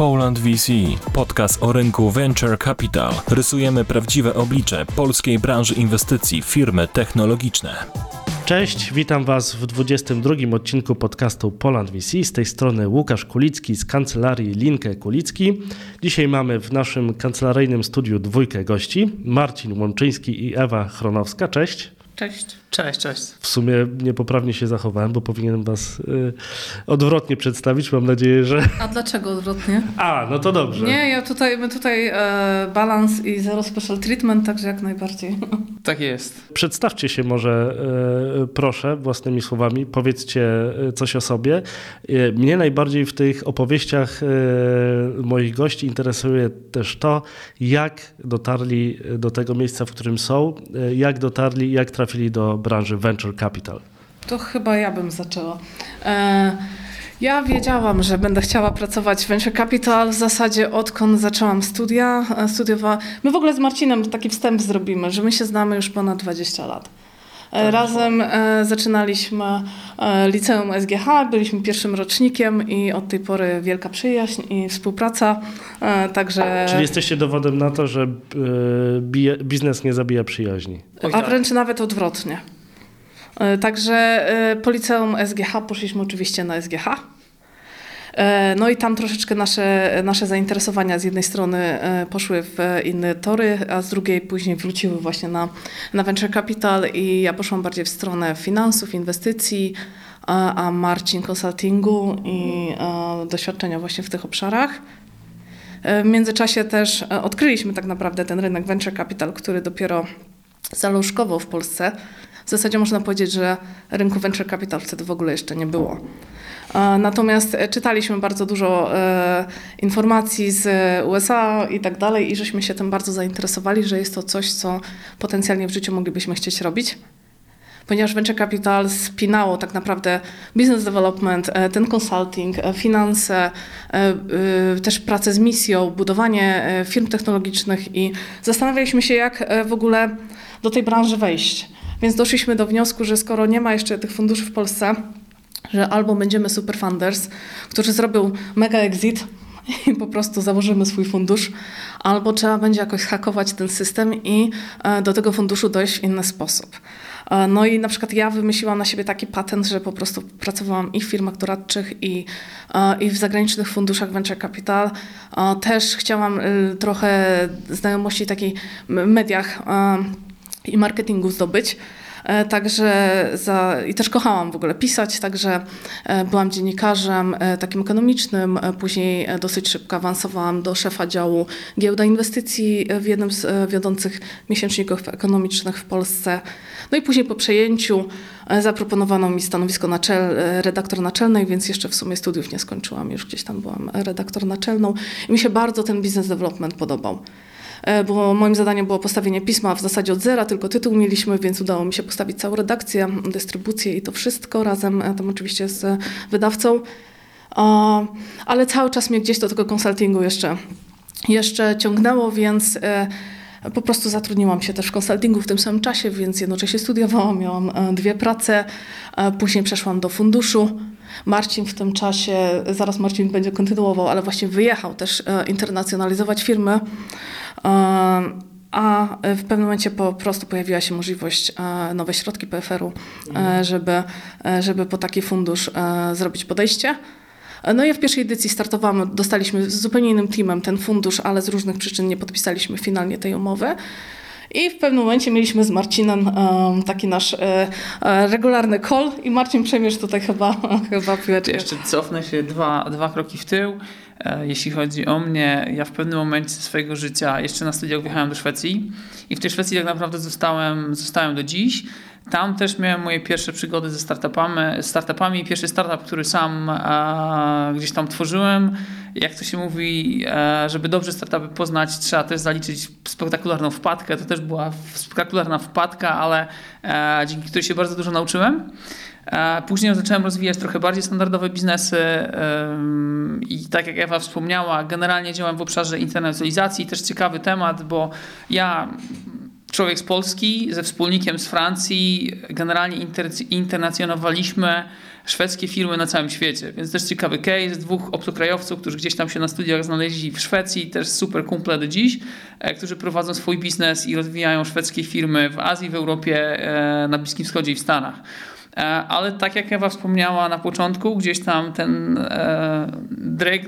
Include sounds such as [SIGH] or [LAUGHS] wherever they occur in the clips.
Poland VC, podcast o rynku Venture Capital. Rysujemy prawdziwe oblicze polskiej branży inwestycji, firmy technologiczne. Cześć, witam Was w 22 odcinku podcastu Poland VC. Z tej strony Łukasz Kulicki z kancelarii Linkę Kulicki. Dzisiaj mamy w naszym kancelaryjnym studiu dwójkę gości: Marcin Łączyński i Ewa Chronowska. Cześć. Cześć. Cześć, cześć. W sumie niepoprawnie się zachowałem, bo powinienem was y, odwrotnie przedstawić. Mam nadzieję, że. A dlaczego odwrotnie? A, no to dobrze. Nie, ja tutaj, my tutaj e, balans i zero special treatment, także jak najbardziej. [LAUGHS] Tak jest. Przedstawcie się może, y, proszę, własnymi słowami. Powiedzcie y, coś o sobie. Mnie najbardziej w tych opowieściach moich gości interesuje też to, jak dotarli do tego miejsca, w którym są, jak dotarli, jak trafili do branży venture capital? To chyba ja bym zaczęła. E, ja wiedziałam, że będę chciała pracować w venture capital w zasadzie odkąd zaczęłam studia. E, studiowała. My w ogóle z Marcinem taki wstęp zrobimy, że my się znamy już ponad 20 lat. E, razem e, zaczynaliśmy liceum SGH, byliśmy pierwszym rocznikiem i od tej pory wielka przyjaźń i współpraca. Także... Czyli jesteście dowodem na to, że biznes nie zabija przyjaźni. A wręcz nawet odwrotnie. E, także e, po liceum SGH poszliśmy oczywiście na SGH. E, no i tam troszeczkę nasze, nasze zainteresowania z jednej strony poszły w inne tory, a z drugiej później wróciły właśnie na, na venture capital i ja poszłam bardziej w stronę finansów, inwestycji, a Marcin consultingu i doświadczenia właśnie w tych obszarach. W międzyczasie też odkryliśmy tak naprawdę ten rynek venture capital, który dopiero zalążkował w Polsce. W zasadzie można powiedzieć, że rynku venture capital wtedy w ogóle jeszcze nie było. Natomiast czytaliśmy bardzo dużo e, informacji z USA i tak dalej, i żeśmy się tym bardzo zainteresowali, że jest to coś, co potencjalnie w życiu moglibyśmy chcieć robić. Ponieważ venture capital spinało tak naprawdę business development, e, ten consulting, e, finanse, też pracę z misją, budowanie firm technologicznych i zastanawialiśmy się, jak w ogóle do tej branży wejść. Więc doszliśmy do wniosku, że skoro nie ma jeszcze tych funduszy w Polsce, że albo będziemy superfunders, którzy zrobią mega exit [LAUGHS] i po prostu założymy swój fundusz, albo trzeba będzie jakoś hakować ten system i e, do tego funduszu dojść w inny sposób. E, no i na przykład ja wymyśliłam na siebie taki patent, że po prostu pracowałam i w firmach doradczych, i, e, i w zagranicznych funduszach venture capital. Też chciałam trochę znajomości takiej mediach i marketingu zdobyć. E, także za, i też kochałam w ogóle pisać, także e, byłam dziennikarzem e, takim ekonomicznym. Później dosyć szybko awansowałam do szefa działu giełda inwestycji w jednym z wiodących miesięczników ekonomicznych w Polsce. No i później po przejęciu zaproponowano mi stanowisko naczel, redaktor naczelnej, więc jeszcze w sumie studiów nie skończyłam, już gdzieś tam byłam redaktor naczelną i mi się bardzo ten business development podobał. E, bo moim zadaniem było postawienie pisma w zasadzie od zera, tylko tytuł mieliśmy, więc udało mi się postawić całą redakcję, dystrybucję i to wszystko razem e, tam oczywiście z wydawcą. Ale cały czas mnie gdzieś do tego konsultingu jeszcze, jeszcze ciągnęło, więc e, po prostu zatrudniłam się też w konsultingu w tym samym czasie, więc jednocześnie studiowałam, miałam dwie prace, później przeszłam do funduszu. Marcin w tym czasie, zaraz Marcin będzie kontynuował, ale właśnie wyjechał też internacjonalizować firmy. A w pewnym momencie po prostu pojawiła się możliwość e, nowe środki PFR-u, e, mhm. żeby, e, żeby po taki fundusz zrobić podejście. No i w pierwszej edycji startowałam, dostaliśmy z zupełnie innym teamem ten fundusz, ale z różnych przyczyn nie podpisaliśmy finalnie tej umowy. I w pewnym momencie mieliśmy z Marcinem um, taki nasz e, e, regularny call i Marcin przejmiesz tutaj chyba, [LAUGHS] chyba piłeczkę. Jeszcze cofnę się dwa, dwa kroki w tył. E, jeśli chodzi o mnie, ja w pewnym momencie swojego życia jeszcze na studiach wyjechałem do Szwecji i w tej Szwecji tak naprawdę zostałem, zostałem do dziś. Tam też miałem moje pierwsze przygody ze startupami. startupami. Pierwszy startup, który sam e, gdzieś tam tworzyłem. Jak to się mówi, e, żeby dobrze startupy poznać, trzeba też zaliczyć spektakularną wpadkę. To też była spektakularna wpadka, ale e, dzięki której się bardzo dużo nauczyłem. E, później zacząłem rozwijać trochę bardziej standardowe biznesy i tak jak Ewa wspomniała, generalnie działam w obszarze internacjonalizacji. Też ciekawy temat, bo ja człowiek z Polski ze wspólnikiem z Francji generalnie inter, internacjonowaliśmy szwedzkie firmy na całym świecie. Więc też ciekawy case, dwóch obcokrajowców, którzy gdzieś tam się na studiach znaleźli w Szwecji, też super kumple do dziś, e, którzy prowadzą swój biznes i rozwijają szwedzkie firmy w Azji, w Europie, e, na Bliskim Wschodzie i w Stanach. E, ale tak jak Ewa wspomniała na początku, gdzieś tam ten e,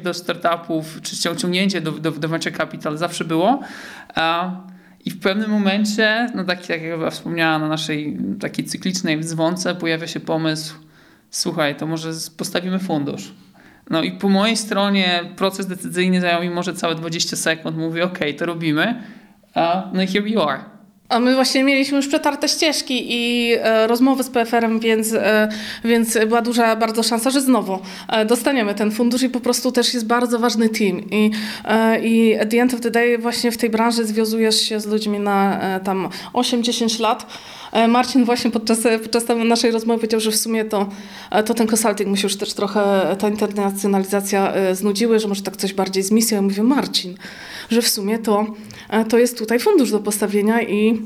do startupów, czy ciągnięcie do, do, do venture capital zawsze było. E, I w pewnym momencie, no tak jak Ewa wspomniała na naszej takiej cyklicznej dzwonce, pojawia się pomysł, słuchaj, to może postawimy fundusz. No i po mojej stronie proces decyzyjny zajął mi może całe 20 sekund. Mówię, ok, to robimy. No i here you are. A my właśnie mieliśmy już przetarte ścieżki i e, rozmowy z PFR-em, więc, e, więc była duża bardzo szansa, że znowu e, dostaniemy ten fundusz i po prostu też jest bardzo ważny team. I, e, i at the end of the day właśnie w tej branży związujesz się z ludźmi na e, tam 8-10 lat. E, Marcin właśnie podczas, podczas naszej rozmowy powiedział, że w sumie to, e, to ten consulting mu się już też trochę ta internacjonalizacja e, znudziły, że może tak coś bardziej z misją. Ja mówię, Marcin, że w sumie to, e, to jest tutaj fundusz do postawienia i e,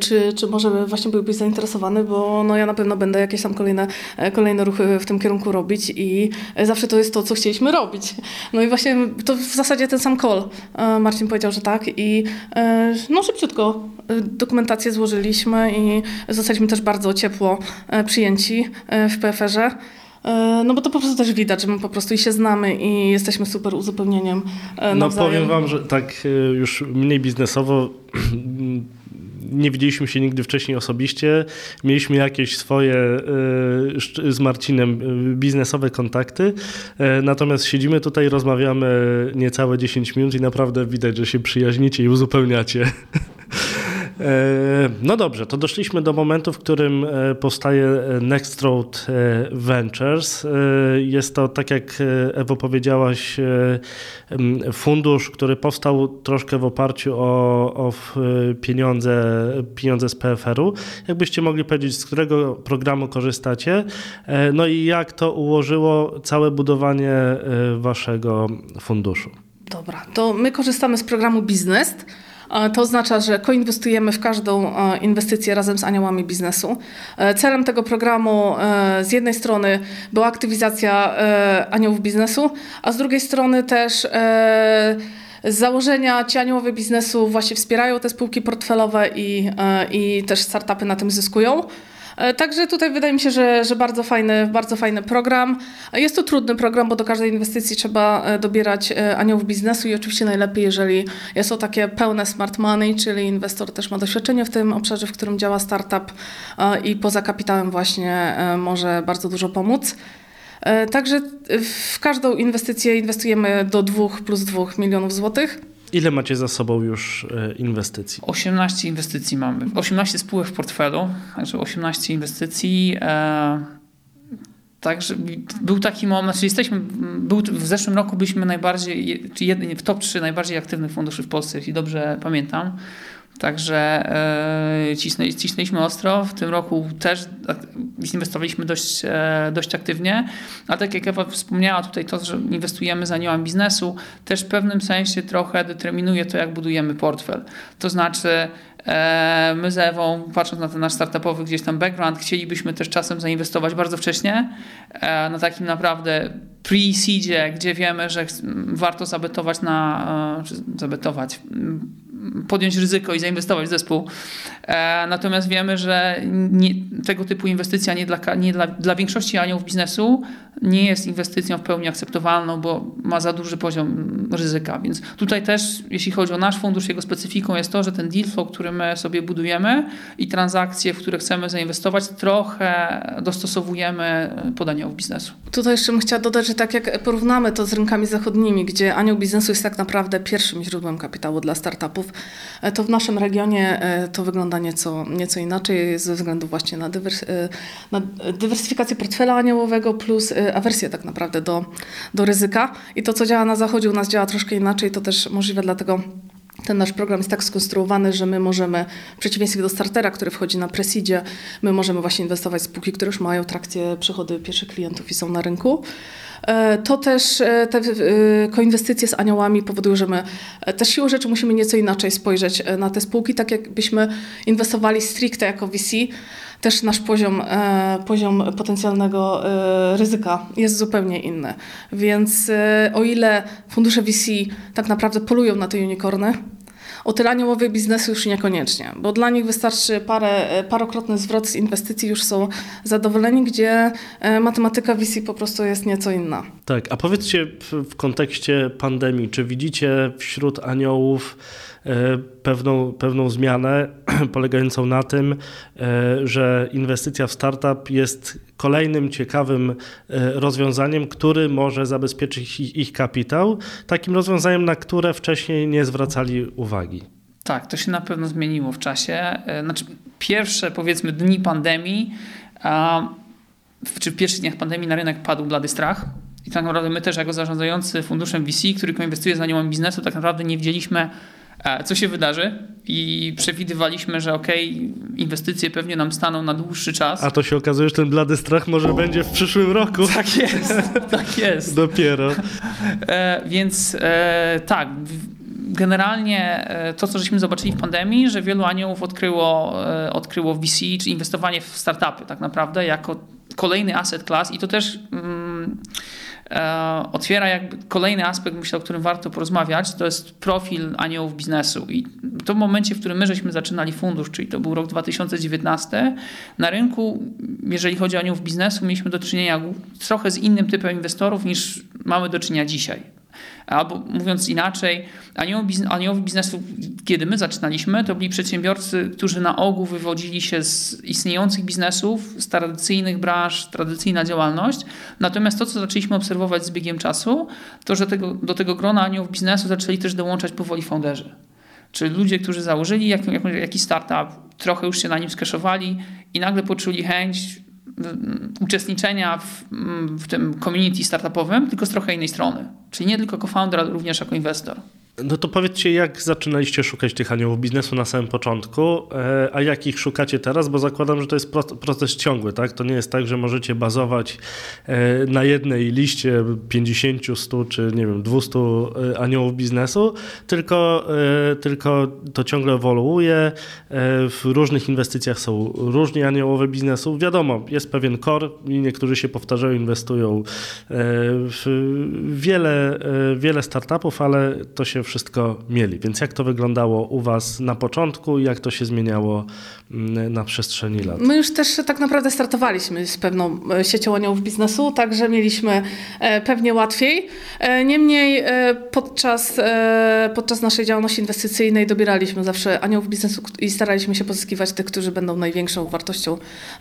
czy, czy może właśnie byłbyś zainteresowany, bo no ja na pewno będę jakieś tam kolejne, e, kolejne ruchy w tym kierunku robić i e, zawsze to jest to, co chcieliśmy robić. No i właśnie to w zasadzie ten sam call. E, Marcin powiedział, że tak i e, no szybciutko e, dokumentację złożyliśmy i zostaliśmy też bardzo ciepło e, przyjęci e, w PFR-ze. E, No bo to po prostu też widać, że my po prostu i się znamy i jesteśmy super uzupełnieniem e, No nawzajem. powiem wam, że tak e, już mniej biznesowo [CLEARS THROAT] nie widzieliśmy się nigdy wcześniej osobiście. Mieliśmy jakieś swoje e, z Marcinem e, biznesowe kontakty. E, Natomiast siedzimy tutaj, rozmawiamy niecałe 10 minut i naprawdę widać, że się przyjaźnicie i uzupełniacie. [LAUGHS] E, No dobrze, to doszliśmy do momentu, w którym e, powstaje e, Next Road Ventures. Jest to, tak jak Ewo powiedziałaś, fundusz, który powstał troszkę w oparciu o, o pieniądze, pieniądze z PFR-u. Jakbyście mogli powiedzieć, z którego programu korzystacie, no i jak to ułożyło całe budowanie waszego funduszu? Dobra, to my korzystamy z programu Biznes. To oznacza, że koinwestujemy w każdą e, inwestycję razem z aniołami biznesu. E, Celem tego programu e, z jednej strony była aktywizacja aniołów biznesu, a z drugiej strony też z założenia ci aniołowie biznesu właśnie wspierają te spółki portfelowe i, i też startupy na tym zyskują. E, Także tutaj wydaje mi się, że, że bardzo, fajny, bardzo fajny program. E, Jest to trudny program, bo do każdej inwestycji trzeba e, dobierać aniołów biznesu i oczywiście najlepiej, jeżeli jest to takie pełne smart money, czyli inwestor też ma doświadczenie w tym obszarze, w którym działa startup i poza kapitałem właśnie może bardzo dużo pomóc. Także w każdą inwestycję inwestujemy do 2 plus 2 milionów złotych. Ile macie za sobą już e, inwestycji? 18 inwestycji mamy. 18 spółek w portfelu, także 18 inwestycji. E, także był taki moment, czyli jesteśmy, był, w zeszłym roku byliśmy najbardziej, czy w top 3 najbardziej aktywnych funduszy w Polsce, jeśli dobrze pamiętam. Także e, cisnę, cisnęliśmy ostro. W tym roku też inwestowaliśmy dość, e, dość aktywnie. A tak jak Ewa wspomniała tutaj to, że inwestujemy za aniołem biznesu, też w pewnym sensie trochę determinuje to, jak budujemy portfel. To znaczy e, my z Ewą, patrząc na ten nasz startupowy gdzieś tam background, chcielibyśmy też czasem zainwestować bardzo wcześnie e, na takim naprawdę pre-seedzie, gdzie wiemy, że warto zabetować na, czy zabetować, podjąć ryzyko i zainwestować w zespół. E, natomiast wiemy, że nie, tego typu inwestycja nie, dla, nie dla, dla większości aniołów biznesu nie jest inwestycją w pełni akceptowalną, bo ma za duży poziom ryzyka. Więc tutaj też, jeśli chodzi o nasz fundusz, jego specyfiką jest to, że ten deal flow, który my sobie budujemy i transakcje, w które chcemy zainwestować, trochę dostosowujemy pod aniołów biznesu. Tutaj jeszcze bym chciała dodać, że tak jak porównamy to z rynkami zachodnimi, gdzie anioł biznesu jest tak naprawdę pierwszym źródłem kapitału dla startupów, to w naszym regionie e, to wygląda nieco, nieco inaczej ze względu właśnie na, dywers, e, na dywersyfikację portfela aniołowego plus e, awersję tak naprawdę do, do ryzyka. I to, co działa na zachodzie, u nas działa troszkę inaczej, to też możliwe dlatego ten nasz program jest tak skonstruowany, że my możemy, w przeciwieństwie do startera, który wchodzi na presidzie, my możemy właśnie inwestować w spółki, które już mają trakcję przychody pierwszych klientów i są na rynku. E, To też e, te e, koinwestycje z aniołami powodują, że my też siłą rzeczy musimy nieco inaczej spojrzeć na te spółki, tak jakbyśmy inwestowali stricte jako VC. też nasz poziom, poziom potencjalnego ryzyka jest zupełnie inny. Więc o ile fundusze VC tak naprawdę polują na te unicorny, o tyle aniołowie biznesu już niekoniecznie, bo dla nich wystarczy parę, parokrotny zwrot z inwestycji, już są zadowoleni, gdzie matematyka VC po prostu jest nieco inna. Tak, a powiedzcie w, kontekście pandemii, czy widzicie wśród aniołów E, pewną, pewną zmianę [CLEARS THROAT] polegającą na tym, e, że inwestycja w startup jest kolejnym ciekawym e, rozwiązaniem, który może zabezpieczyć ich kapitał, takim rozwiązaniem, na które wcześniej nie zwracali uwagi. Tak, to się na pewno zmieniło w czasie. Znaczy, pierwsze powiedzmy dni pandemii, czy w pierwszych dniach pandemii na rynek padł blady strach. I tak naprawdę my też jako zarządzający funduszem VC, który koinwestuje za nią biznesu, tak naprawdę nie widzieliśmy co się wydarzy i przewidywaliśmy, że ok, inwestycje pewnie nam staną na dłuższy czas. A to się okazuje, że ten blady strach może będzie w przyszłym roku. [LAUGHS] Tak jest, tak jest. Dopiero. [LAUGHS] E, więc e, tak, generalnie e, to, co żeśmy zobaczyli w pandemii, że wielu aniołów odkryło, e, odkryło VC, czy inwestowanie w startupy tak naprawdę jako kolejny asset class i to też... Mm, otwiera jakby kolejny aspekt, myślę, o którym warto porozmawiać, to jest profil aniołów biznesu. I to w momencie, w którym my żeśmy zaczynali fundusz, czyli to był rok 2019, na rynku, jeżeli chodzi o aniołów biznesu, mieliśmy do czynienia trochę z innym typem inwestorów niż mamy do czynienia dzisiaj. Albo mówiąc inaczej, aniołowie biznesu, kiedy my zaczynaliśmy, to byli przedsiębiorcy, którzy na ogół wywodzili się z istniejących biznesów, z tradycyjnych branż, tradycyjna działalność. Natomiast to, co zaczęliśmy obserwować z biegiem czasu, to że tego, do tego grona aniołów biznesu zaczęli też dołączać powoli founderzy. Czyli ludzie, którzy założyli jakiś startup, trochę już się na nim skeszowali i nagle poczuli chęć uczestniczenia w, w tym community startupowym, tylko z trochę innej strony. Czyli nie tylko co-founder, ale również jako inwestor. No to powiedzcie, jak zaczynaliście szukać tych aniołów biznesu na samym początku, e, a jak ich szukacie teraz, bo zakładam, że to jest proces ciągły, tak? To nie jest tak, że możecie bazować e, na jednej liście 50, 100 czy nie wiem, 200 e, aniołów biznesu, tylko, tylko to ciągle ewoluuje. W różnych inwestycjach są różni aniołowie biznesu. Wiadomo, jest pewien core i niektórzy się powtarzają, inwestują w wiele, wiele startupów, ale to się wszystko mieli. Więc jak to wyglądało u Was na początku i jak to się zmieniało mm, na przestrzeni lat? My już też tak naprawdę startowaliśmy z pewną e, siecią aniołów biznesu, także mieliśmy e, pewnie łatwiej. E, niemniej podczas, podczas naszej działalności inwestycyjnej dobieraliśmy zawsze aniołów biznesu i staraliśmy się pozyskiwać tych, którzy będą największą wartością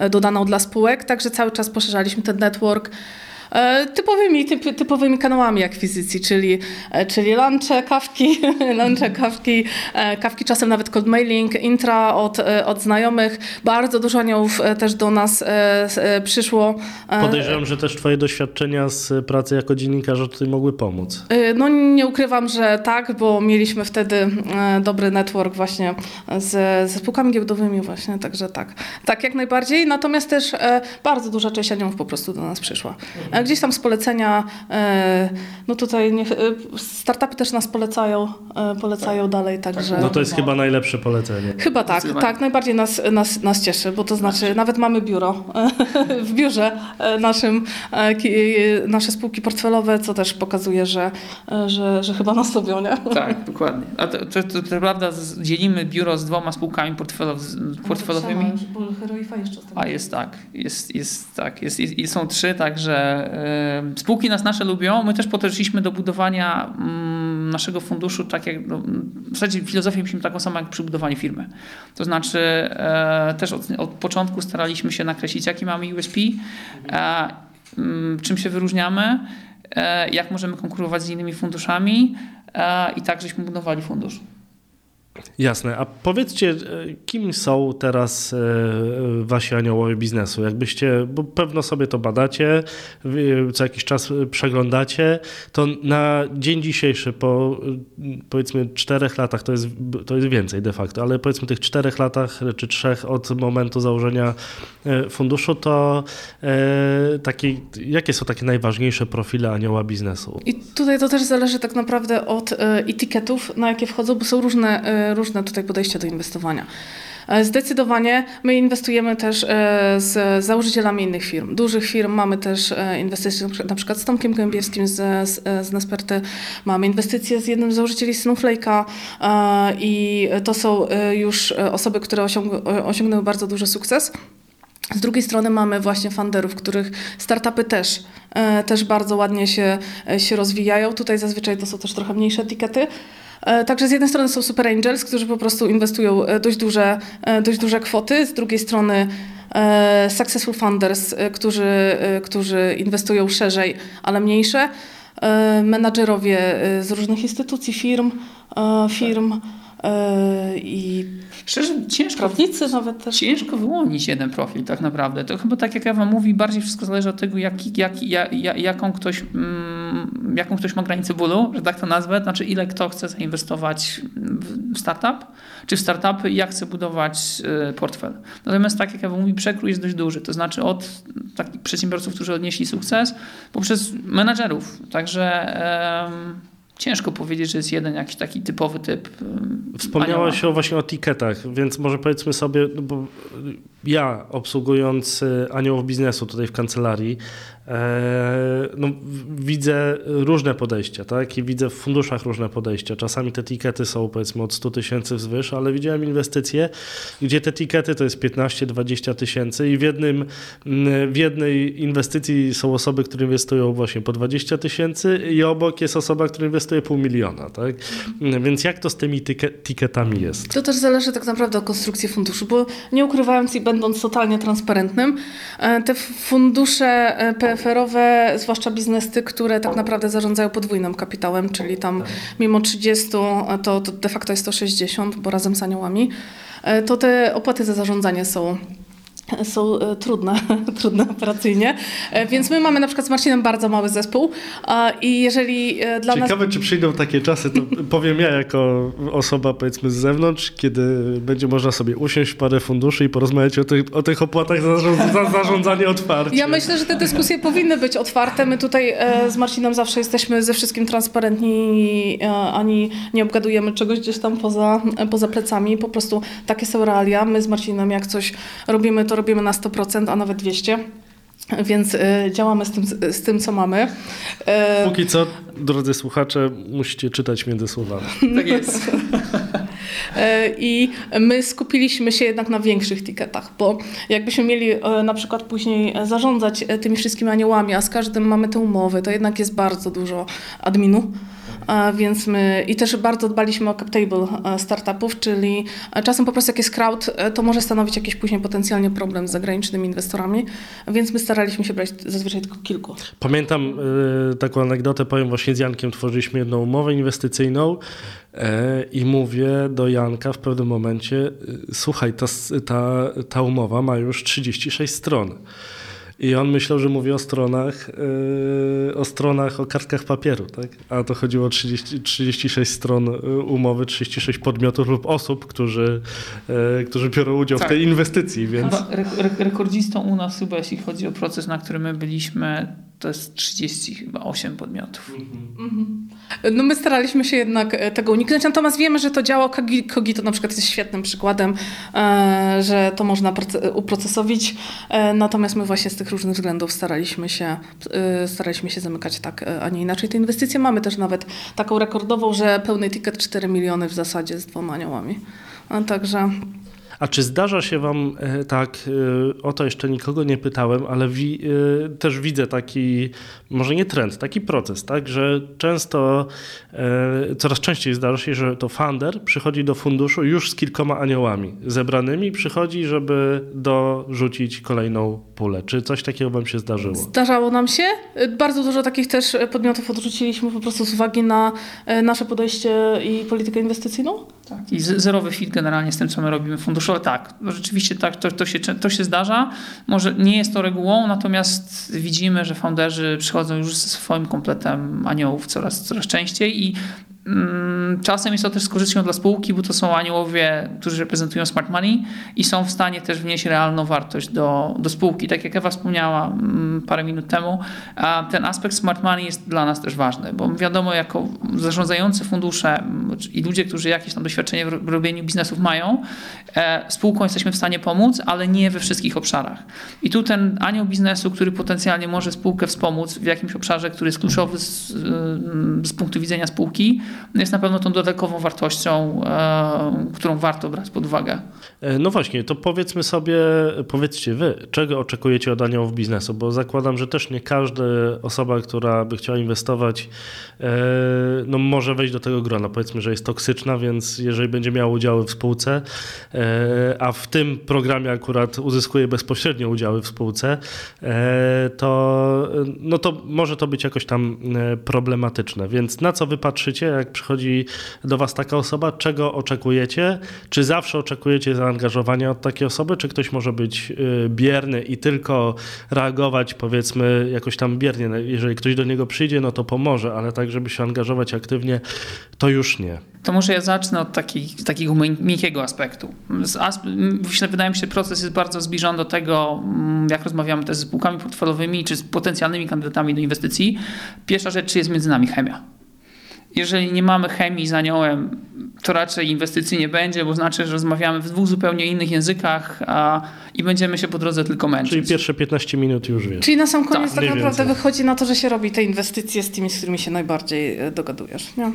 dodaną dla spółek, także cały czas poszerzaliśmy ten network. E, typowymi, typ, typowymi kanałami akwizycji, czyli, e, czyli lunche, kawki, [LAUGHS] lunche, kawki, e, kawki czasem nawet cold mailing, intra od, od znajomych. Bardzo dużo aniołów też do nas przyszło. Podejrzewam, że też twoje doświadczenia z pracy jako dziennikarza tutaj mogły pomóc. No nie ukrywam, że tak, bo mieliśmy wtedy dobry network właśnie z, ze spółkami giełdowymi właśnie, także tak. Tak, jak najbardziej. Natomiast też bardzo duża część aniołów po prostu do nas przyszła gdzieś tam z polecenia, e, no tutaj niech, e, startupy też nas polecają, e, polecają tak. dalej, także... No to jest chyba najlepsze polecenie. Chyba tak, tak, najbardziej nas, nas, nas cieszy, bo to znaczy nawet mamy biuro, [LAUGHS] w biurze naszym, nasze spółki portfelowe, co też pokazuje, że, że, że chyba nas lubią, nie? Tak, dokładnie. A to, to, to, to prawda, dzielimy biuro z dwoma spółkami portfelow, portfelowymi. A jest tak, jest, jest tak, jest, jest, są trzy, także Spółki nas nasze lubią. My też podeszliśmy do budowania mm, naszego funduszu, tak jak no, w zasadzie filozofię mieliśmy taką samą jak przy budowaniu firmy. To znaczy e, też od, od początku staraliśmy się nakreślić, jaki mamy USP, e, mm, czym się wyróżniamy, e, jak możemy konkurować z innymi funduszami i tak żeśmy budowali fundusz. Jasne. A powiedzcie, e, kim są teraz e, wasi aniołowie biznesu? Jakbyście, bo pewno sobie to badacie, co jakiś czas przeglądacie, to na dzień dzisiejszy, po powiedzmy czterech latach, to jest, to jest więcej de facto, ale powiedzmy tych czterech latach czy trzech od momentu założenia e, funduszu, to taki, jakie są takie najważniejsze profile anioła biznesu? I tutaj to też zależy tak naprawdę od etykietów, na jakie wchodzą, bo są różne różne tutaj podejścia do inwestowania. E, zdecydowanie my inwestujemy też e, z założycielami innych firm, dużych firm. Mamy też e, inwestycje na przykład z Tomkiem Kębierskim z, z, z Nesperty. Mamy inwestycje z jednym z założycieli Snowflake'a i to są już osoby, które osiągnęły bardzo duży sukces. Z drugiej strony mamy właśnie funderów, których startupy też, też bardzo ładnie się, się rozwijają. Tutaj zazwyczaj to są też trochę mniejsze etykiety. E, także z jednej strony są super angels, którzy po prostu inwestują e, dość duże, e, dość duże kwoty, z drugiej strony successful funders, którzy, którzy inwestują szerzej, ale mniejsze, menadżerowie z różnych instytucji, firm, firm. Tak i Szczerze, ciężko, prawnicy nawet też. Ciężko wyłonić jeden profil tak naprawdę. To chyba tak jak Ewa mówi, bardziej wszystko zależy od tego, jak, jak, jak, jaką, ktoś, mm, jaką ktoś ma granicę bólu, że tak to nazwę, znaczy ile kto chce zainwestować w startup, czy w startupy i jak chce budować y, portfel. Natomiast tak jak Ewa mówi, przekrój jest dość duży, to znaczy od takich przedsiębiorców, którzy odnieśli sukces, poprzez menadżerów. Także... Ciężko powiedzieć, że jest jeden jakiś taki typowy typ. Wspomniałaś o właśnie o etykietach, więc może powiedzmy sobie, no bo ja obsługując aniołów biznesu tutaj w kancelarii, no, widzę różne podejścia, tak? I widzę w funduszach różne podejścia. Czasami te etykiety są powiedzmy od 100 tysięcy wzwyż, ale widziałem inwestycje, gdzie te etykiety to jest 15-20 tysięcy i w, jednym, w jednej inwestycji są osoby, które inwestują właśnie po 20 tysięcy i obok jest osoba, która inwestuje pół miliona, tak? Więc jak to z tymi etykietami jest? To też zależy tak naprawdę od konstrukcji funduszu, bo nie ukrywając i będąc totalnie transparentnym, e, te fundusze e, PFR-owe, zwłaszcza biznesy, które tak naprawdę zarządzają podwójnym kapitałem, czyli tam tak. mimo 30 to, to de facto jest to 60, bo razem z aniołami, e, to te opłaty za zarządzanie są są e, trudne, [LAUGHS] trudne operacyjnie. E, więc my mamy na przykład z Marcinem bardzo mały zespół i jeżeli e, dla Ciekawe, nas... Ciekawe, czy przyjdą takie czasy, to powiem ja jako osoba powiedzmy z zewnątrz, kiedy będzie można sobie usiąść w parę funduszy i porozmawiać o tych, o tych opłatach za, za zarządzanie otwarcie. Ja myślę, że te dyskusje powinny być otwarte. My tutaj z Marcinem zawsze jesteśmy ze wszystkim transparentni, ani nie obgadujemy czegoś gdzieś tam poza, poza plecami. Po prostu takie są realia. My z Marcinem jak coś robimy, to to robimy na 100%, a nawet 200%. Więc y, działamy z tym, z tym, co mamy. Y, Póki co, drodzy słuchacze, musicie czytać między słowami. [LAUGHS] Tak jest. Y, I my skupiliśmy się jednak na większych tiketach, bo jakbyśmy mieli na przykład później zarządzać tymi wszystkimi aniołami, a z każdym mamy te umowy, to jednak jest bardzo dużo adminu więc my i też bardzo dbaliśmy o cap table e, startupów, czyli e, czasem po prostu jak jest crowd, e, to może stanowić jakiś później potencjalnie problem z zagranicznymi inwestorami, więc my staraliśmy się brać zazwyczaj tylko kilku. Pamiętam taką anegdotę, powiem właśnie z Jankiem tworzyliśmy jedną umowę inwestycyjną i mówię do Janka w pewnym momencie, słuchaj, ta, ta, ta umowa ma już 36 stron. I on myślał, że mówi o stronach, yy, o stronach, o kartkach papieru, tak? A to chodziło o 30, 36 stron yy, umowy, 36 podmiotów lub osób, którzy, yy, którzy biorą udział tak. w tej inwestycji, więc... Rekordzistą u nas chyba, jeśli chodzi o proces, na którym my byliśmy, to jest 30 chyba 8 podmiotów. Mhm. No my staraliśmy się jednak e, tego uniknąć, natomiast wiemy, że to działa. Kogito na przykład jest świetnym przykładem, e, że to można uprocesowić, e, natomiast my właśnie z tych różnych względów staraliśmy się, staraliśmy się zamykać tak, a nie inaczej te inwestycje. Mamy też nawet taką rekordową, że pełny ticket 4 miliony w zasadzie z dwoma aniołami. Także a czy zdarza się Wam e, tak, e, o to jeszcze nikogo nie pytałem, ale wi, e, też widzę taki, może nie trend, taki proces, tak, że często, coraz częściej zdarza się, że to funder przychodzi do funduszu już z kilkoma aniołami zebranymi, przychodzi, żeby dorzucić kolejną pulę. Czy coś takiego Wam się zdarzyło? Zdarzało nam się. Bardzo dużo takich też podmiotów odrzuciliśmy po prostu z uwagi na nasze podejście i politykę inwestycyjną. Tak, i zerowy fit generalnie z tym, co my robimy funduszowo. Tak, rzeczywiście tak, to, to, się, to się zdarza. Może nie jest to regułą, natomiast widzimy, że founderzy przychodzą już ze swoim kompletem aniołów coraz, coraz częściej i czasem jest to też z korzyścią dla spółki, bo to są aniołowie, którzy reprezentują smart money i są w stanie też wnieść realną wartość do, do spółki. Tak jak Ewa wspomniała mm, parę minut temu, ten aspekt smart money jest dla nas też ważny, bo wiadomo, jako zarządzający fundusze i ludzie, którzy jakieś tam doświadczenie w robieniu biznesów mają, e, spółką jesteśmy w stanie pomóc, ale nie we wszystkich obszarach. I tu ten anioł biznesu, który potencjalnie może spółkę wspomóc w jakimś obszarze, który jest kluczowy z, z punktu widzenia spółki, jest na pewno tą dodatkową wartością, e, którą warto brać pod uwagę. E, no właśnie, to powiedzmy sobie, powiedzcie wy, czego oczekujecie od aniołów biznesu, bo zakładam, że też nie każda osoba, która by chciała inwestować, e, no może wejść do tego grona. Powiedzmy, że jest toksyczna, więc jeżeli będzie miała udziały w spółce, a w tym programie akurat uzyskuje bezpośrednio udziały w spółce, to, no to może to być jakoś tam problematyczne. Więc na co wy patrzycie, jak przychodzi do was taka osoba, czego oczekujecie? Czy zawsze oczekujecie zaangażowania od takiej osoby, czy ktoś może być y, bierny i tylko reagować powiedzmy jakoś tam biernie. No, jeżeli ktoś do niego przyjdzie, no to pomoże, ale tak, żeby się angażować aktywnie, to już nie. To może ja zacznę od takich, takiego miękkiego aspektu. Wydaje mi się, że proces jest bardzo zbliżony do tego, mm, jak rozmawiamy też z spółkami portfelowymi czy z potencjalnymi kandydatami do inwestycji. Pierwsza rzecz, czy jest między nami chemia jeżeli nie mamy chemii z aniołem, to raczej inwestycji nie będzie, bo znaczy, że rozmawiamy w dwóch zupełnie innych językach a, i będziemy się po drodze tylko męczyć. Czyli pierwsze 15 minut już wiesz. Czyli na sam koniec tak, tak naprawdę więcej. wychodzi na to, że się robi te inwestycje z tymi, z którymi się najbardziej e, dogadujesz. Nie?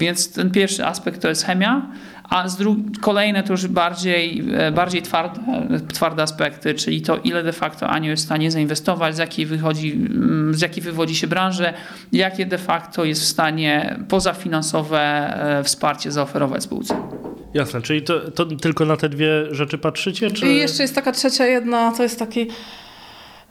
Więc ten pierwszy aspekt to jest chemia, a z kolejne to już bardziej, e, bardziej twarde, twarde aspekty, czyli to ile de facto Anio jest w stanie zainwestować, z jakiej, wychodzi, mm, z jakiej wywodzi się branże, jakie de facto jest w stanie pozafinansowe e, wsparcie zaoferować spółce. Jasne, czyli to, to tylko na te dwie rzeczy patrzycie? Czy... I jeszcze jest taka trzecia jedna, to jest taki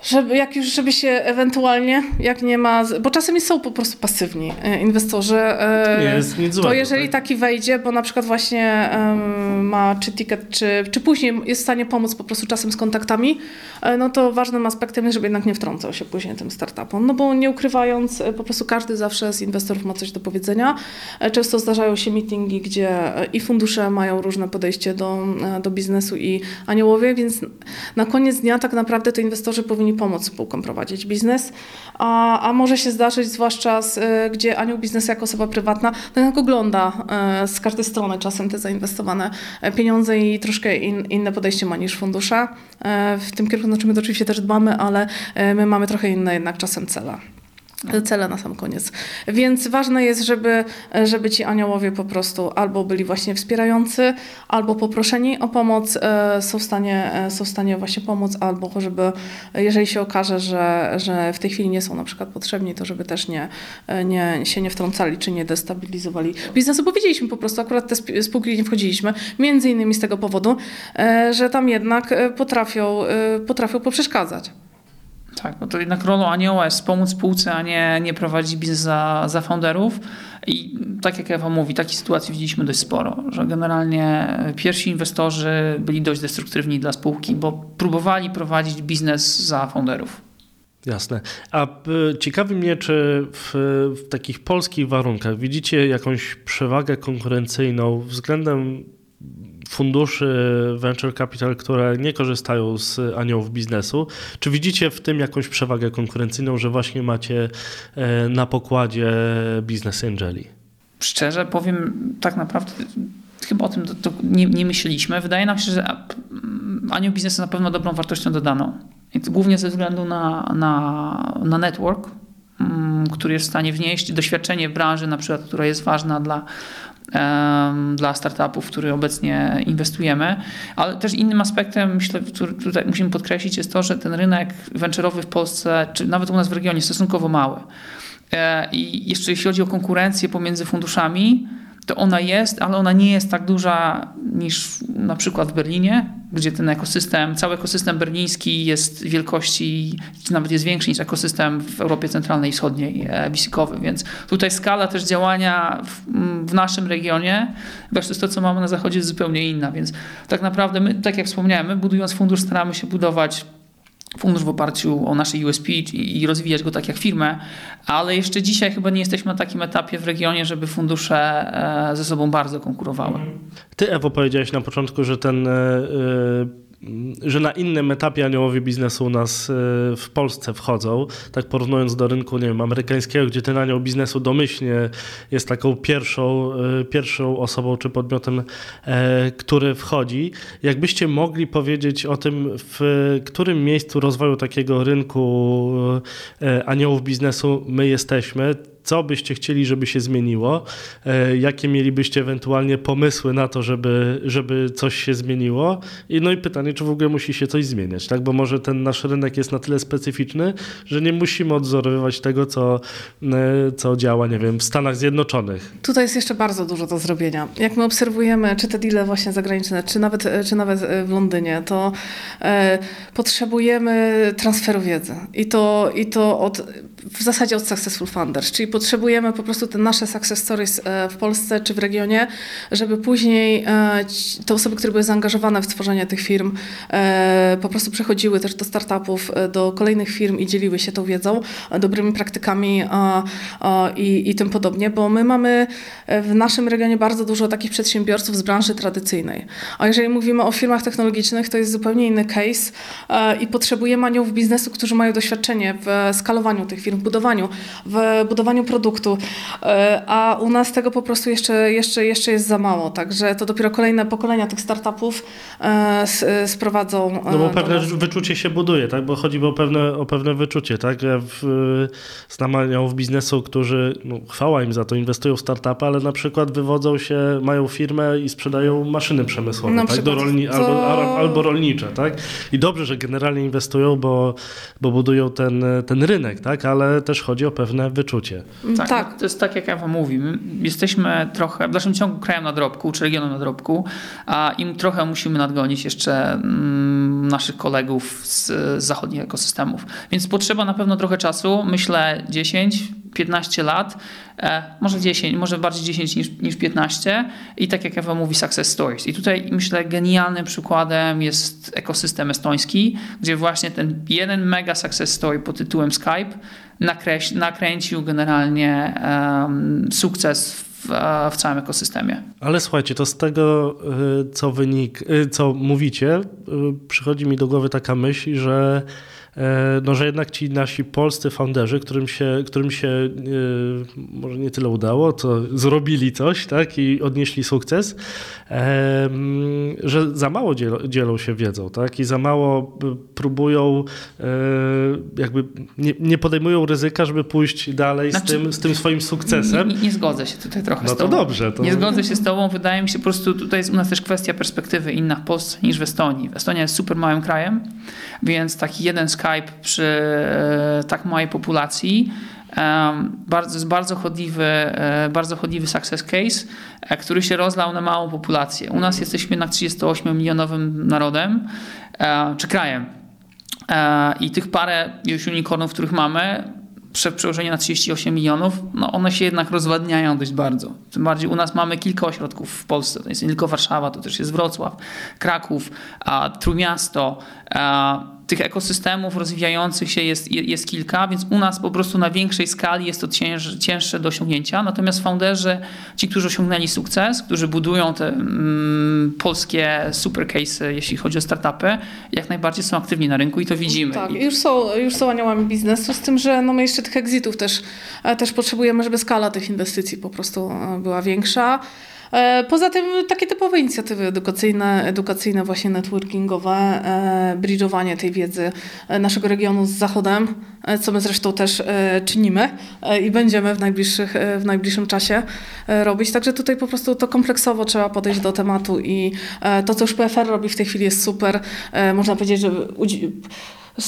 żeby, jak już, żeby się ewentualnie, jak nie ma, bo czasami są po prostu pasywni e, inwestorzy. E, nie jest nic złego, To jeżeli tak? taki wejdzie, bo na przykład właśnie um, ma czy ticket, czy, czy później jest w stanie pomóc po prostu czasem z kontaktami, e, no to ważnym aspektem jest, żeby jednak nie wtrącał się później tym startupom. No bo nie ukrywając, po prostu każdy zawsze z inwestorów ma coś do powiedzenia. Często zdarzają się meetingi, gdzie i fundusze mają różne podejście do, do biznesu i aniołowie, więc na koniec dnia tak naprawdę to inwestorzy powinni powinni pomóc spółkom prowadzić biznes, a, a może się zdarzyć, zwłaszcza z, y, gdzie anioł biznesu jako osoba prywatna no jednak ogląda y, z każdej strony czasem te zainwestowane e, pieniądze i troszkę in, inne podejście ma niż fundusze. E, w tym kierunku znaczy my to oczywiście też dbamy, ale e, my mamy trochę inne jednak czasem cele cele na sam koniec. Więc ważne jest, żeby, żeby ci aniołowie po prostu albo byli właśnie wspierający, albo poproszeni o pomoc, e, są w stanie, e, są w stanie właśnie pomóc, albo żeby, jeżeli się okaże, że, że w tej chwili nie są na przykład potrzebni, to żeby też nie, e, nie, się nie wtrącali, czy nie destabilizowali biznesu. Powiedzieliśmy po prostu, akurat te spółki nie wchodziliśmy, między innymi z tego powodu, że tam jednak potrafią, potrafią poprzeszkadzać. Tak, no to jednak rolą anioła jest pomóc spółce, a nie, nie prowadzić biznes za, za founderów. I tak jak Ewa mówi, takiej sytuacji widzieliśmy dość sporo, że generalnie pierwsi inwestorzy byli dość destruktywni dla spółki, bo próbowali prowadzić biznes za founderów. Jasne. A ciekawi mnie, czy w, w takich polskich warunkach widzicie jakąś przewagę konkurencyjną względem funduszy venture capital, które nie korzystają z aniołów biznesu. Czy widzicie w tym jakąś przewagę konkurencyjną, że właśnie macie e, na pokładzie biznes angeli? Szczerze powiem, tak naprawdę chyba o tym to, to nie, nie, myśleliśmy. Wydaje nam się, że anioł biznes jest na pewno dobrą wartością dodaną. Głównie ze względu na, na, na network, mm, który jest w stanie wnieść doświadczenie branży, na przykład, która jest ważna dla dla startupów, w które obecnie inwestujemy. Ale też innym aspektem, myślę, który tutaj musimy podkreślić, jest to, że ten rynek venture'owy w Polsce, czy nawet u nas w regionie, jest stosunkowo mały. E, I jeszcze jeśli chodzi o konkurencję pomiędzy funduszami, to ona jest, ale ona nie jest tak duża niż na przykład w Berlinie, gdzie ten ekosystem, cały ekosystem berliński jest wielkości, nawet jest większy niż ekosystem w Europie Centralnej i Wschodniej e, bisicowy, więc tutaj skala też działania w, w naszym regionie versus to, co mamy na zachodzie jest zupełnie inna, więc tak naprawdę my, tak jak wspomniałem, my budując fundusz staramy się budować fundusz w oparciu o nasze USP i rozwijać go tak jak firmę, ale jeszcze dzisiaj chyba nie jesteśmy na takim etapie w regionie, żeby fundusze e, ze sobą bardzo konkurowały. Ty, Ewo, powiedziałeś na początku, że ten e, że na innym etapie aniołowie biznesu u nas w Polsce wchodzą, tak porównując do rynku, nie wiem, amerykańskiego, gdzie ten anioł biznesu domyślnie jest taką pierwszą, pierwszą osobą czy podmiotem, który wchodzi. Jakbyście mogli powiedzieć o tym, w którym miejscu rozwoju takiego rynku aniołów biznesu my jesteśmy, co byście chcieli, żeby się zmieniło, e, jakie mielibyście ewentualnie pomysły na to, żeby, żeby coś się zmieniło. I no i pytanie, czy w ogóle musi się coś zmieniać, tak? Bo może ten nasz rynek jest na tyle specyficzny, że nie musimy odzorowywać tego, co, e, co działa, nie wiem, w Stanach Zjednoczonych. Tutaj jest jeszcze bardzo dużo do zrobienia. Jak my obserwujemy, czy te deale właśnie zagraniczne, czy nawet, czy nawet w Londynie, to e, potrzebujemy transferu wiedzy. I to, i to od, w zasadzie od Successful Funders, czyli potrzebujemy po prostu te nasze success stories e, w Polsce czy w regionie, żeby później e, te osoby, które były zaangażowane w tworzenie tych firm, e, po prostu przechodziły też do startupów, do kolejnych firm i dzieliły się tą wiedzą, dobrymi praktykami i, i tym podobnie, bo my mamy w naszym regionie bardzo dużo takich przedsiębiorców z branży tradycyjnej. A jeżeli mówimy o firmach technologicznych, to jest zupełnie inny case i potrzebujemy aniołów biznesu, którzy mają doświadczenie w skalowaniu tych firm, w budowaniu, w budowaniu produktu, e, a u nas tego po prostu jeszcze, jeszcze, jeszcze jest za mało, także to dopiero kolejne pokolenia tych startupów e, sprowadzą. No bo pewne wyczucie się buduje, tak? bo chodzi o pewne, o pewne wyczucie. Tak? Ja w, znam biznesu, którzy, no, chwała im za to, inwestują w startupy, ale na przykład wywodzą się, mają firmę i sprzedają maszyny przemysłowe, tak? Do rolni, to... albo, albo rolnicze. Tak? I dobrze, że generalnie inwestują, bo, bo budują ten, ten rynek, tak? ale też chodzi o pewne wyczucie. Tak, tak. To jest tak, jak Ewa mówi. My jesteśmy trochę, w dalszym ciągu krajem nadrobku, czy regionem nadrobku, a im trochę musimy nadgonić jeszcze mm, naszych kolegów z, z zachodnich ekosystemów. Więc potrzeba na pewno trochę czasu, myślę 10, 15 lat, e, może 10, może bardziej 10 niż, niż 15 i tak jak Ewa mówi, success stories. I tutaj myślę genialnym przykładem jest ekosystem estoński, gdzie właśnie ten jeden mega success story pod tytułem Skype nakreś, nakręcił generalnie sukces w, w, całym ekosystemie. Ale słuchajcie, to z tego, y, co wynik, y, co mówicie, przychodzi mi do głowy taka myśl, że E, no, że jednak ci nasi polscy founderzy, którym się, którym się e, może nie tyle udało, to zrobili coś tak, i odnieśli sukces, e, że za mało dzielą, dzielą się wiedzą tak, i za mało próbują, jakby nie, nie podejmują ryzyka, żeby pójść dalej znaczy, z, tym, z tym swoim sukcesem. Nie, nie, nie, zgodzę się tutaj trochę no z tobą. to dobrze. To... Nie zgodzę się z tobą. Wydaje mi się po prostu, tutaj jest u nas też kwestia perspektywy inna w Polsce niż w Estonii. Estonia jest super małym krajem, więc taki jeden Skype przy e, tak małej populacji bardzo, jest bardzo chodliwy, e, bardzo chodliwy success case, e, który się rozlał na małą populację. U nas jesteśmy jednak 38-milionowym narodem czy krajem. I tych parę już unicornów, których mamy, przełożenie na 38 milionów, no one się jednak rozwadniają dość bardzo. Tym bardziej u nas mamy kilka ośrodków w Polsce. To jest nie tylko Warszawa, to też jest Wrocław, Kraków, Trójmiasto, tych ekosystemów rozwijających się jest, jest kilka, więc u nas po prostu na większej skali jest to cięż, cięższe do osiągnięcia. Natomiast founderzy, ci, którzy osiągnęli sukces, którzy budują te mm, polskie super case'y, jeśli chodzi o startupy, jak najbardziej są aktywni na rynku i to widzimy. Tak, już są, już są aniołami biznesu, z tym, że no my jeszcze tych exitów też, e, też potrzebujemy, żeby skala tych inwestycji po prostu e, była większa. E, poza tym takie typowe inicjatywy edukacyjne, edukacyjne właśnie networkingowe, e, bridge'owanie tej wiedzy e, naszego regionu z Zachodem, co my zresztą też czynimy i będziemy w, najbliższych, w najbliższym czasie robić. Także tutaj po prostu to kompleksowo trzeba podejść do tematu i to, co już PFR robi w tej chwili jest super. Można powiedzieć, że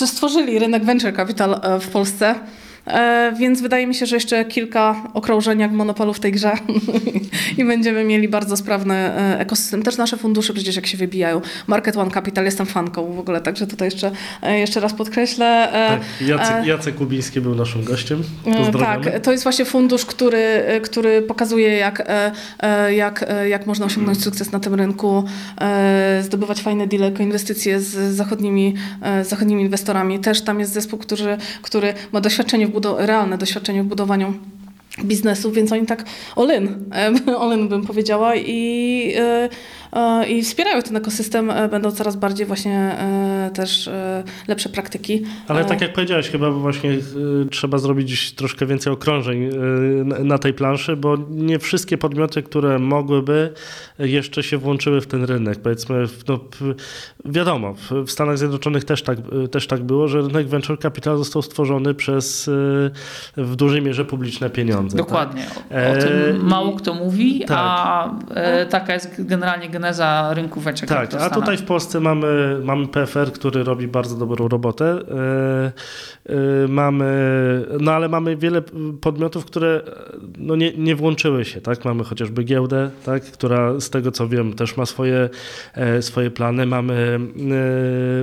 stworzyli rynek venture capital w Polsce. E, więc wydaje mi się, że jeszcze kilka okrążeń jak monopolu w tej grze [LAUGHS] i będziemy mieli bardzo sprawny e, ekosystem. Też nasze fundusze przecież jak się wybijają. Market One Capital, jestem fanką w ogóle, także tutaj jeszcze, e, jeszcze raz podkreślę. Tak, Jacek, Jacek Kubiński był naszym gościem. Pozdrawiamy. Tak, to jest właśnie fundusz, który, który pokazuje jak, jak, jak można osiągnąć sukces na tym rynku, zdobywać fajne deale, inwestycje z zachodnimi, zachodnimi inwestorami. Też tam jest zespół, który, który ma doświadczenie w realne doświadczenie w budowaniu biznesu, więc oni tak all in, all [LAUGHS] in bym powiedziała i, e, i wspierają ten ekosystem, e, będą coraz bardziej właśnie e, też e, lepsze praktyki. Ale tak jak powiedziałeś, chyba właśnie trzeba zrobić troszkę więcej okrążeń na, tej planszy, bo nie wszystkie podmioty, które mogłyby, jeszcze się włączyły w ten rynek. Powiedzmy, no, wiadomo, w, Stanach Zjednoczonych też tak, też tak było, że rynek venture capital został stworzony przez w dużej mierze publiczne pieniądze. Dokładnie. O, o tym mało kto mówi, tak. a taka jest generalnie geneza rynku venture Tak, a tutaj w Polsce mamy, mamy PFR, który robi bardzo dobrą robotę. E, mamy, no ale mamy wiele podmiotów, które no nie, nie włączyły się. Tak? Mamy chociażby giełdę, tak? która z tego co wiem też ma swoje, e, swoje plany. Mamy,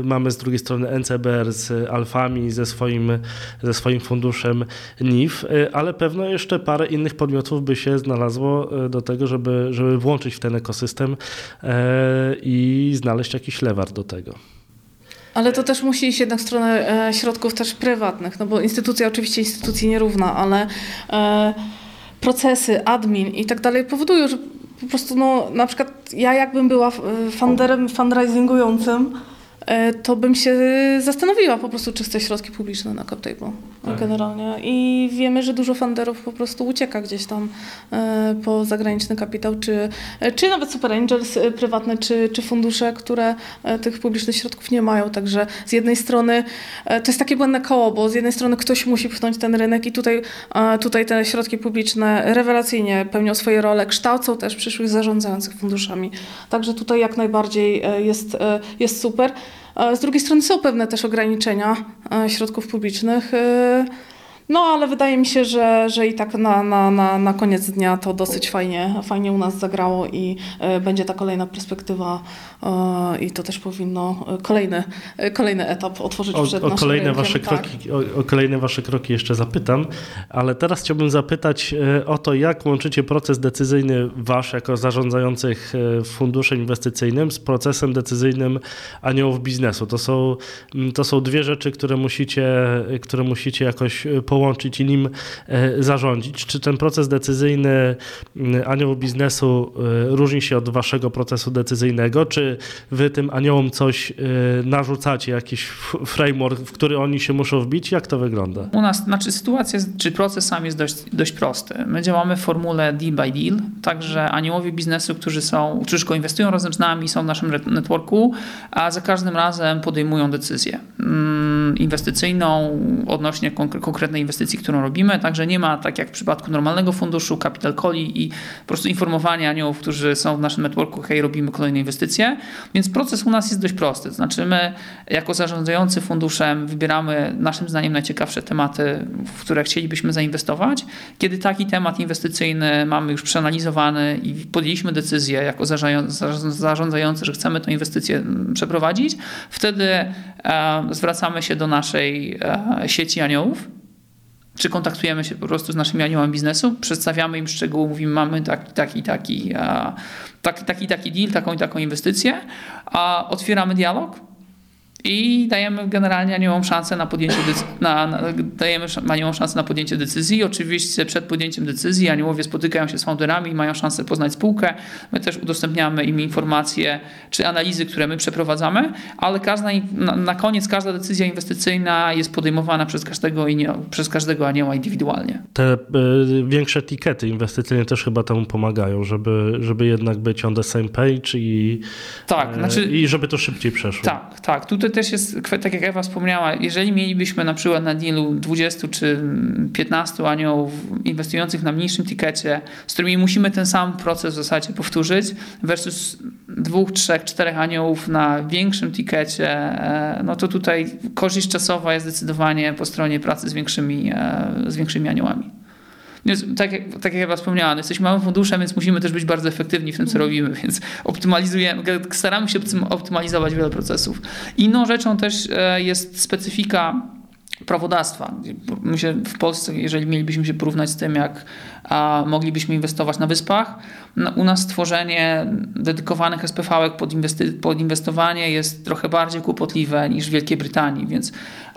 e, mamy z drugiej strony NCBR z Alfami, ze swoim, ze swoim funduszem NIF, e, ale pewno jeszcze parę innych podmiotów by się znalazło e, do tego, żeby, żeby włączyć w ten ekosystem e, i znaleźć jakiś lewar do tego. Ale to też musi iść jednak w stronę e, środków też prywatnych, no bo instytucja oczywiście instytucji nierówna, ale e, procesy, admin i tak dalej powodują, że po prostu no, na przykład ja jakbym była e, funderem fundraisingującym, to bym się zastanowiła po prostu, czy chce środki publiczne na CapTable Tak. generalnie. I wiemy, że dużo funderów po prostu ucieka gdzieś tam e, po zagraniczny kapitał, czy, e, czy nawet super angels e, prywatne, czy, czy fundusze, które e, tych publicznych środków nie mają. Także z jednej strony e, to jest takie błędne koło, bo z jednej strony ktoś musi pchnąć ten rynek i tutaj, e, tutaj te środki publiczne rewelacyjnie pełnią swoje role, kształcą też przyszłych zarządzających funduszami. Także tutaj jak najbardziej e, jest, e, jest super. E, Z drugiej strony są pewne też ograniczenia e, środków publicznych. No, ale wydaje mi się, że, że i tak na, na, na, na koniec dnia to dosyć fajnie, fajnie u nas zagrało i e, będzie ta kolejna perspektywa e, i to też powinno e, kolejny, kolejny etap otworzyć O, przed o, naszym kolejne rynkiem. wasze Tak. kroki, o, o kolejne wasze kroki jeszcze zapytam, ale teraz chciałbym zapytać o to, jak łączycie proces decyzyjny wasz jako zarządzających funduszem inwestycyjnym z procesem decyzyjnym aniołów biznesu. To są, to są dwie rzeczy, które musicie, które musicie jakoś e, połączyć i nim e, zarządzić. Czy ten proces decyzyjny mm, aniołów biznesu e, różni się od waszego procesu decyzyjnego? Czy wy tym aniołom coś e, narzucacie, jakiś framework, w który oni się muszą wbić? Jak to wygląda? U nas, znaczy sytuacja, czy proces sam jest dość, dość prosty. My działamy w formule deal by deal, także aniołowie biznesu, którzy są, którzy inwestują razem z nami, są w naszym networku, a za każdym razem podejmują decyzję mm, inwestycyjną odnośnie konkre- konkretnej inwestycji, którą robimy, także nie ma, tak jak w przypadku normalnego funduszu, capital coli i po prostu informowania aniołów, którzy są w naszym networku, hej, robimy kolejne inwestycje, więc proces u nas jest dość prosty, znaczy my jako zarządzający funduszem wybieramy naszym zdaniem najciekawsze tematy, w które chcielibyśmy zainwestować. Kiedy taki temat inwestycyjny mamy już przeanalizowany i podjęliśmy decyzję jako zarządzający, że chcemy tę inwestycję mm, przeprowadzić, wtedy e, zwracamy się do naszej e, sieci aniołów czy kontaktujemy się po prostu z naszymi aniołami biznesu, przedstawiamy im szczegóły, mówimy, mamy taki, taki, taki, a, taki, taki, taki deal, taką i taką inwestycję, a otwieramy dialog i dajemy generalnie aniołom szansę na podjęcie decyzji. Na, na, dajemy aniołom szansę na podjęcie decyzji. Oczywiście przed podjęciem decyzji aniołowie spotykają się z founderami i mają szansę poznać spółkę. My też udostępniamy im informacje czy analizy, które my przeprowadzamy, ale każda, na, na koniec każda decyzja inwestycyjna jest podejmowana przez każdego, przez każdego anioła indywidualnie. Te y, większe tikety inwestycyjne też chyba temu pomagają, żeby, żeby jednak być on the same page i, Tak, e, znaczy i żeby to szybciej przeszło. Tak, tak. Tutaj też jest, tak jak Ewa wspomniała, jeżeli mielibyśmy na przykład na dealu 20 czy 15 aniołów inwestujących na mniejszym tikecie, z którymi musimy ten sam proces w zasadzie powtórzyć, versus dwóch, trzech, czterech aniołów na większym tikecie, e, no to tutaj korzyść czasowa jest zdecydowanie po stronie pracy z większymi, e, z większymi aniołami. Więc, tak, jak, tak jak Ewa wspomniała, no jesteśmy małym funduszem, więc musimy też być bardzo efektywni w tym, co robimy, więc optymalizujemy, staramy się optym- optymalizować wiele procesów. Inną rzeczą też e, jest specyfika prawodawstwa. Myślę, w Polsce, jeżeli mielibyśmy się porównać z tym, jak a, moglibyśmy inwestować na wyspach, no, u nas stworzenie dedykowanych SPV-ek pod, pod inwestowanie jest trochę bardziej kłopotliwe niż w Wielkiej Brytanii, więc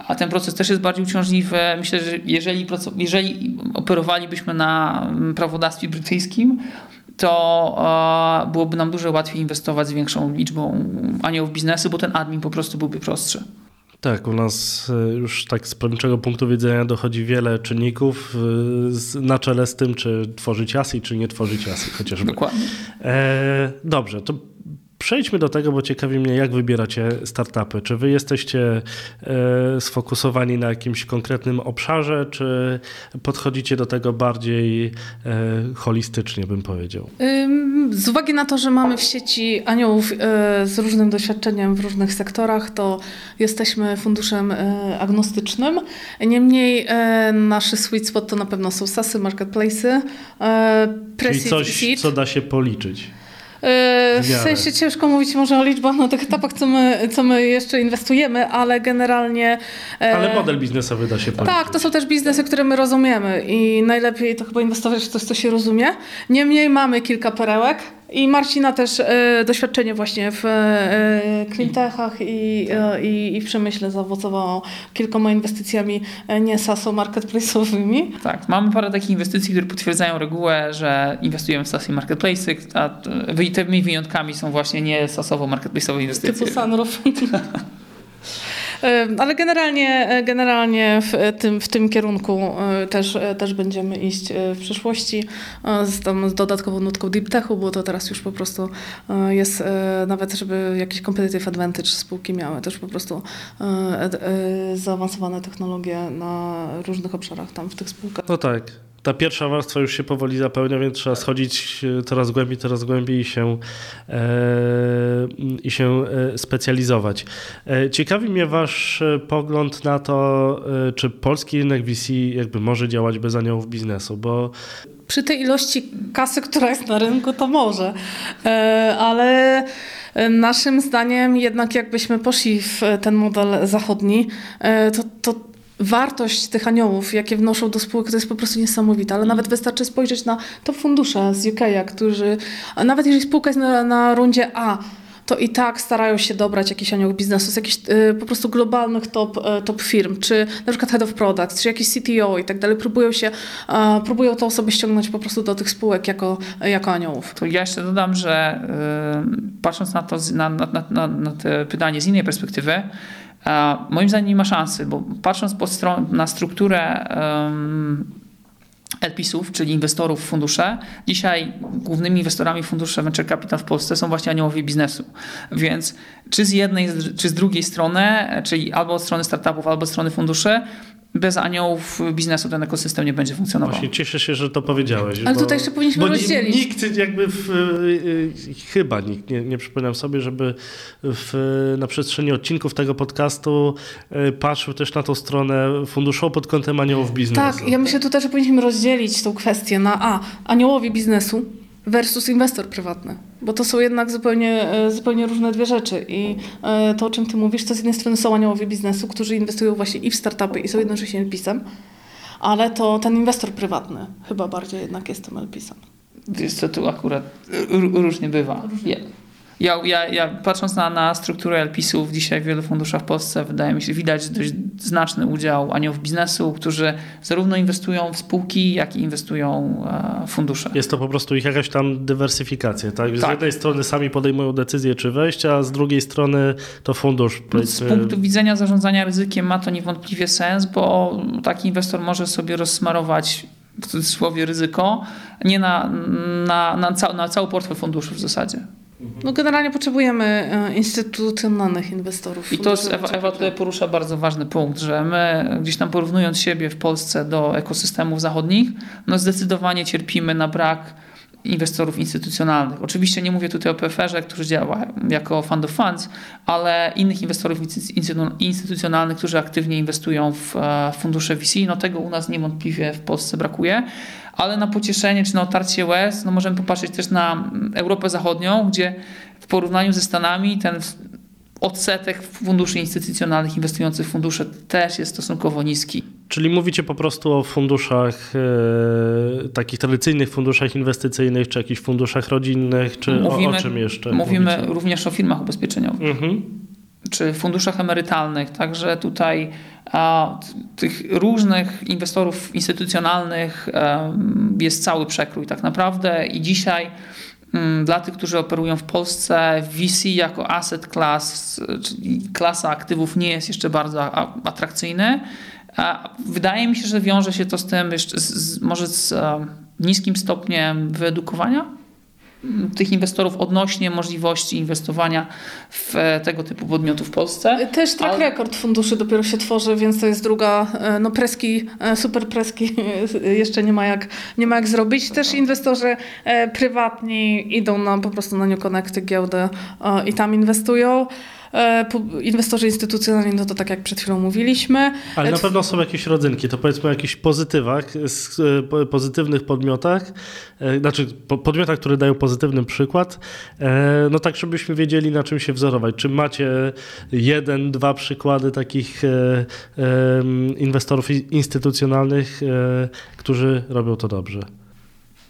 a ten proces też jest bardziej uciążliwy. Myślę, że jeżeli, jeżeli operowalibyśmy na mm, prawodawstwie brytyjskim, to byłoby nam dużo łatwiej inwestować z większą liczbą aniołów biznesu, bo ten admin po prostu byłby prostszy. Tak, u nas e, już tak z prawniczego punktu widzenia dochodzi wiele czynników e, na czele z tym, czy tworzyć ASI, czy nie tworzyć ASI chociażby. Dokładnie. E, dobrze, to Przejdźmy do tego, bo ciekawi mnie, jak wybieracie startupy. Czy wy jesteście e, sfokusowani na jakimś konkretnym obszarze, czy podchodzicie do tego bardziej e, holistycznie, bym powiedział? Z uwagi na to, że mamy w sieci aniołów e, z różnym doświadczeniem w różnych sektorach, to jesteśmy funduszem agnostycznym. Niemniej nasz sweet spot to na pewno są SASy, marketplace'y, Czyli coś, co da się policzyć. W sensie ciężko mówić może o liczbach na tych etapach, co my, co my jeszcze inwestujemy, ale generalnie... E, ale model biznesowy da się policzyć. Tak, to są też biznesy, które my rozumiemy i najlepiej to chyba inwestować w coś, co się rozumie. Niemniej mamy kilka perełek, i Marcina też e, doświadczenie właśnie w e, cleantechach i, i, i w przemyśle zaowocowało kilkoma inwestycjami nie SASO marketplace'owymi. Tak, mamy parę takich inwestycji, które potwierdzają regułę, że inwestujemy w SASO marketplace'y, a tymi wyjątkami są właśnie nie SASowo marketplace'owe inwestycje. Typu Sunroof. [LAUGHS] Ale generalnie, e, generalnie w tym, w tym kierunku e, też, e, też będziemy iść w przyszłości z, tam, z dodatkową nutką deep techu, bo to teraz już po prostu jest nawet, żeby jakiś competitive advantage spółki miały, też po prostu zaawansowane technologie na różnych obszarach tam w tych spółkach. No tak ta pierwsza warstwa już się powoli zapełnia, więc trzeba schodzić coraz głębiej, coraz głębiej i się, e, i się e, specjalizować. E, ciekawi mnie wasz e, pogląd na to, e, czy polski rynek VC jakby może działać bez aniołów biznesu, bo przy tej ilości kasy, która jest na rynku, to może, e, ale naszym zdaniem jednak jakbyśmy poszli w ten model zachodni, to, to wartość tych aniołów, jakie wnoszą do spółek, to jest po prostu niesamowita. Ale nawet wystarczy spojrzeć na top fundusze z UK, którzy, nawet jeżeli spółka jest na, na rundzie A, to i tak starają się dobrać jakiś anioł biznesu z jakichś y, po prostu globalnych top, y, top firm, czy na przykład head of products, czy jakiś CTO i tak dalej. Próbują się, y, próbują te osoby ściągnąć po prostu do tych spółek jako, jako aniołów. To ja jeszcze dodam, że y, patrząc na to, na, na, na, na te pytanie z innej perspektywy, Moim zdaniem nie ma szansy, bo patrząc na strukturę LPIS-ów, czyli inwestorów w fundusze. Dzisiaj głównymi inwestorami fundusze Venture Capital w Polsce są właśnie aniołowie biznesu. Więc czy z jednej, czy z drugiej strony, czyli albo od strony startupów, albo od strony funduszy, bez aniołów biznesu ten ekosystem nie będzie funkcjonował. Właśnie cieszę się, że to powiedziałeś. Ale bo, tutaj jeszcze powinniśmy rozdzielić. Nikt jakby w, y, y, chyba nikt, nie, nie przypominam sobie, żeby w, na przestrzeni odcinków tego podcastu y, patrzył też na tą stronę funduszową pod kątem aniołów biznesu. Tak, ja myślę tutaj, że powinniśmy rozdzielić tą kwestię na a, aniołowie biznesu, versus inwestor prywatny. Bo to są jednak zupełnie, e, zupełnie różne dwie rzeczy. I e, to, o czym ty mówisz, to z jednej strony są aniołowie biznesu, którzy inwestują właśnie i w startupy, i są jednocześnie LPIS-em, ale to ten inwestor prywatny chyba bardziej jednak jest tym LPIS-em. Wiesz co, tu akurat różnie bywa. Różnie. Ja, ja, ja patrząc na, na strukturę LPIS-ów dzisiaj w wielu funduszach w Polsce, wydaje mi się, widać dość znaczny udział aniołów biznesu, którzy zarówno inwestują w spółki, jak i inwestują e, w fundusze. Jest to po prostu ich jakaś tam dywersyfikacja, tak? Z tak. jednej strony sami podejmują decyzję, czy wejść, a z drugiej strony to fundusz. Powiedzmy... Z punktu widzenia zarządzania ryzykiem ma to niewątpliwie sens, bo taki inwestor może sobie rozsmarować w cudzysłowie ryzyko, nie na, na, na, ca na cały portfel funduszy w zasadzie. No generalnie potrzebujemy e, instytucjonalnych inwestorów. I to Ewa, Ewa tutaj porusza bardzo ważny punkt, że my gdzieś tam porównując siebie w Polsce do ekosystemów zachodnich, no zdecydowanie cierpimy na brak inwestorów instytucjonalnych. Oczywiście nie mówię tutaj o PFR-ze, którzy działają jako fund of funds, ale innych inwestorów instytucjonalnych, którzy aktywnie inwestują w e, fundusze VC. No tego u nas niewątpliwie w Polsce brakuje ale na pocieszenie czy na otarcie łez no możemy popatrzeć też na Europę Zachodnią, gdzie w porównaniu ze Stanami ten odsetek funduszy instytucjonalnych inwestujących w fundusze też jest stosunkowo niski. Czyli mówicie po prostu o funduszach, e, takich tradycyjnych funduszach inwestycyjnych, czy jakichś funduszach rodzinnych, czy mówimy, o, o czym jeszcze? Mówimy mówicie? również o firmach ubezpieczeniowych. Mhm. Czy funduszach emerytalnych. Także tutaj a, tych różnych inwestorów instytucjonalnych jest cały przekrój tak naprawdę i dzisiaj mm, dla tych, którzy operują w Polsce, VC jako asset class, czyli klasa aktywów nie jest jeszcze bardzo atrakcyjny. Wydaje mi się, że wiąże się to z tym, jeszcze z, może z niskim stopniem wyedukowania tych inwestorów odnośnie możliwości inwestowania w tego typu podmioty w Polsce. Też track Ale... record funduszy dopiero się tworzy, więc to jest druga, e, no preski, e, super preski jeszcze nie ma jak, nie ma jak zrobić. Też inwestorzy e, prywatni idą na, po prostu na New Connecty giełdę i tam inwestują. E, inwestorzy instytucjonalni, no to tak jak przed chwilą mówiliśmy. Ale na e, pewno są jakieś rodzynki, to powiedzmy o jakichś pozytywach, e, pozytywnych podmiotach, znaczy podmiotach, które dają pozytywny przykład, no tak żebyśmy wiedzieli na czym się wzorować. Czy macie jeden, dwa przykłady takich inwestorów instytucjonalnych, którzy robią to dobrze?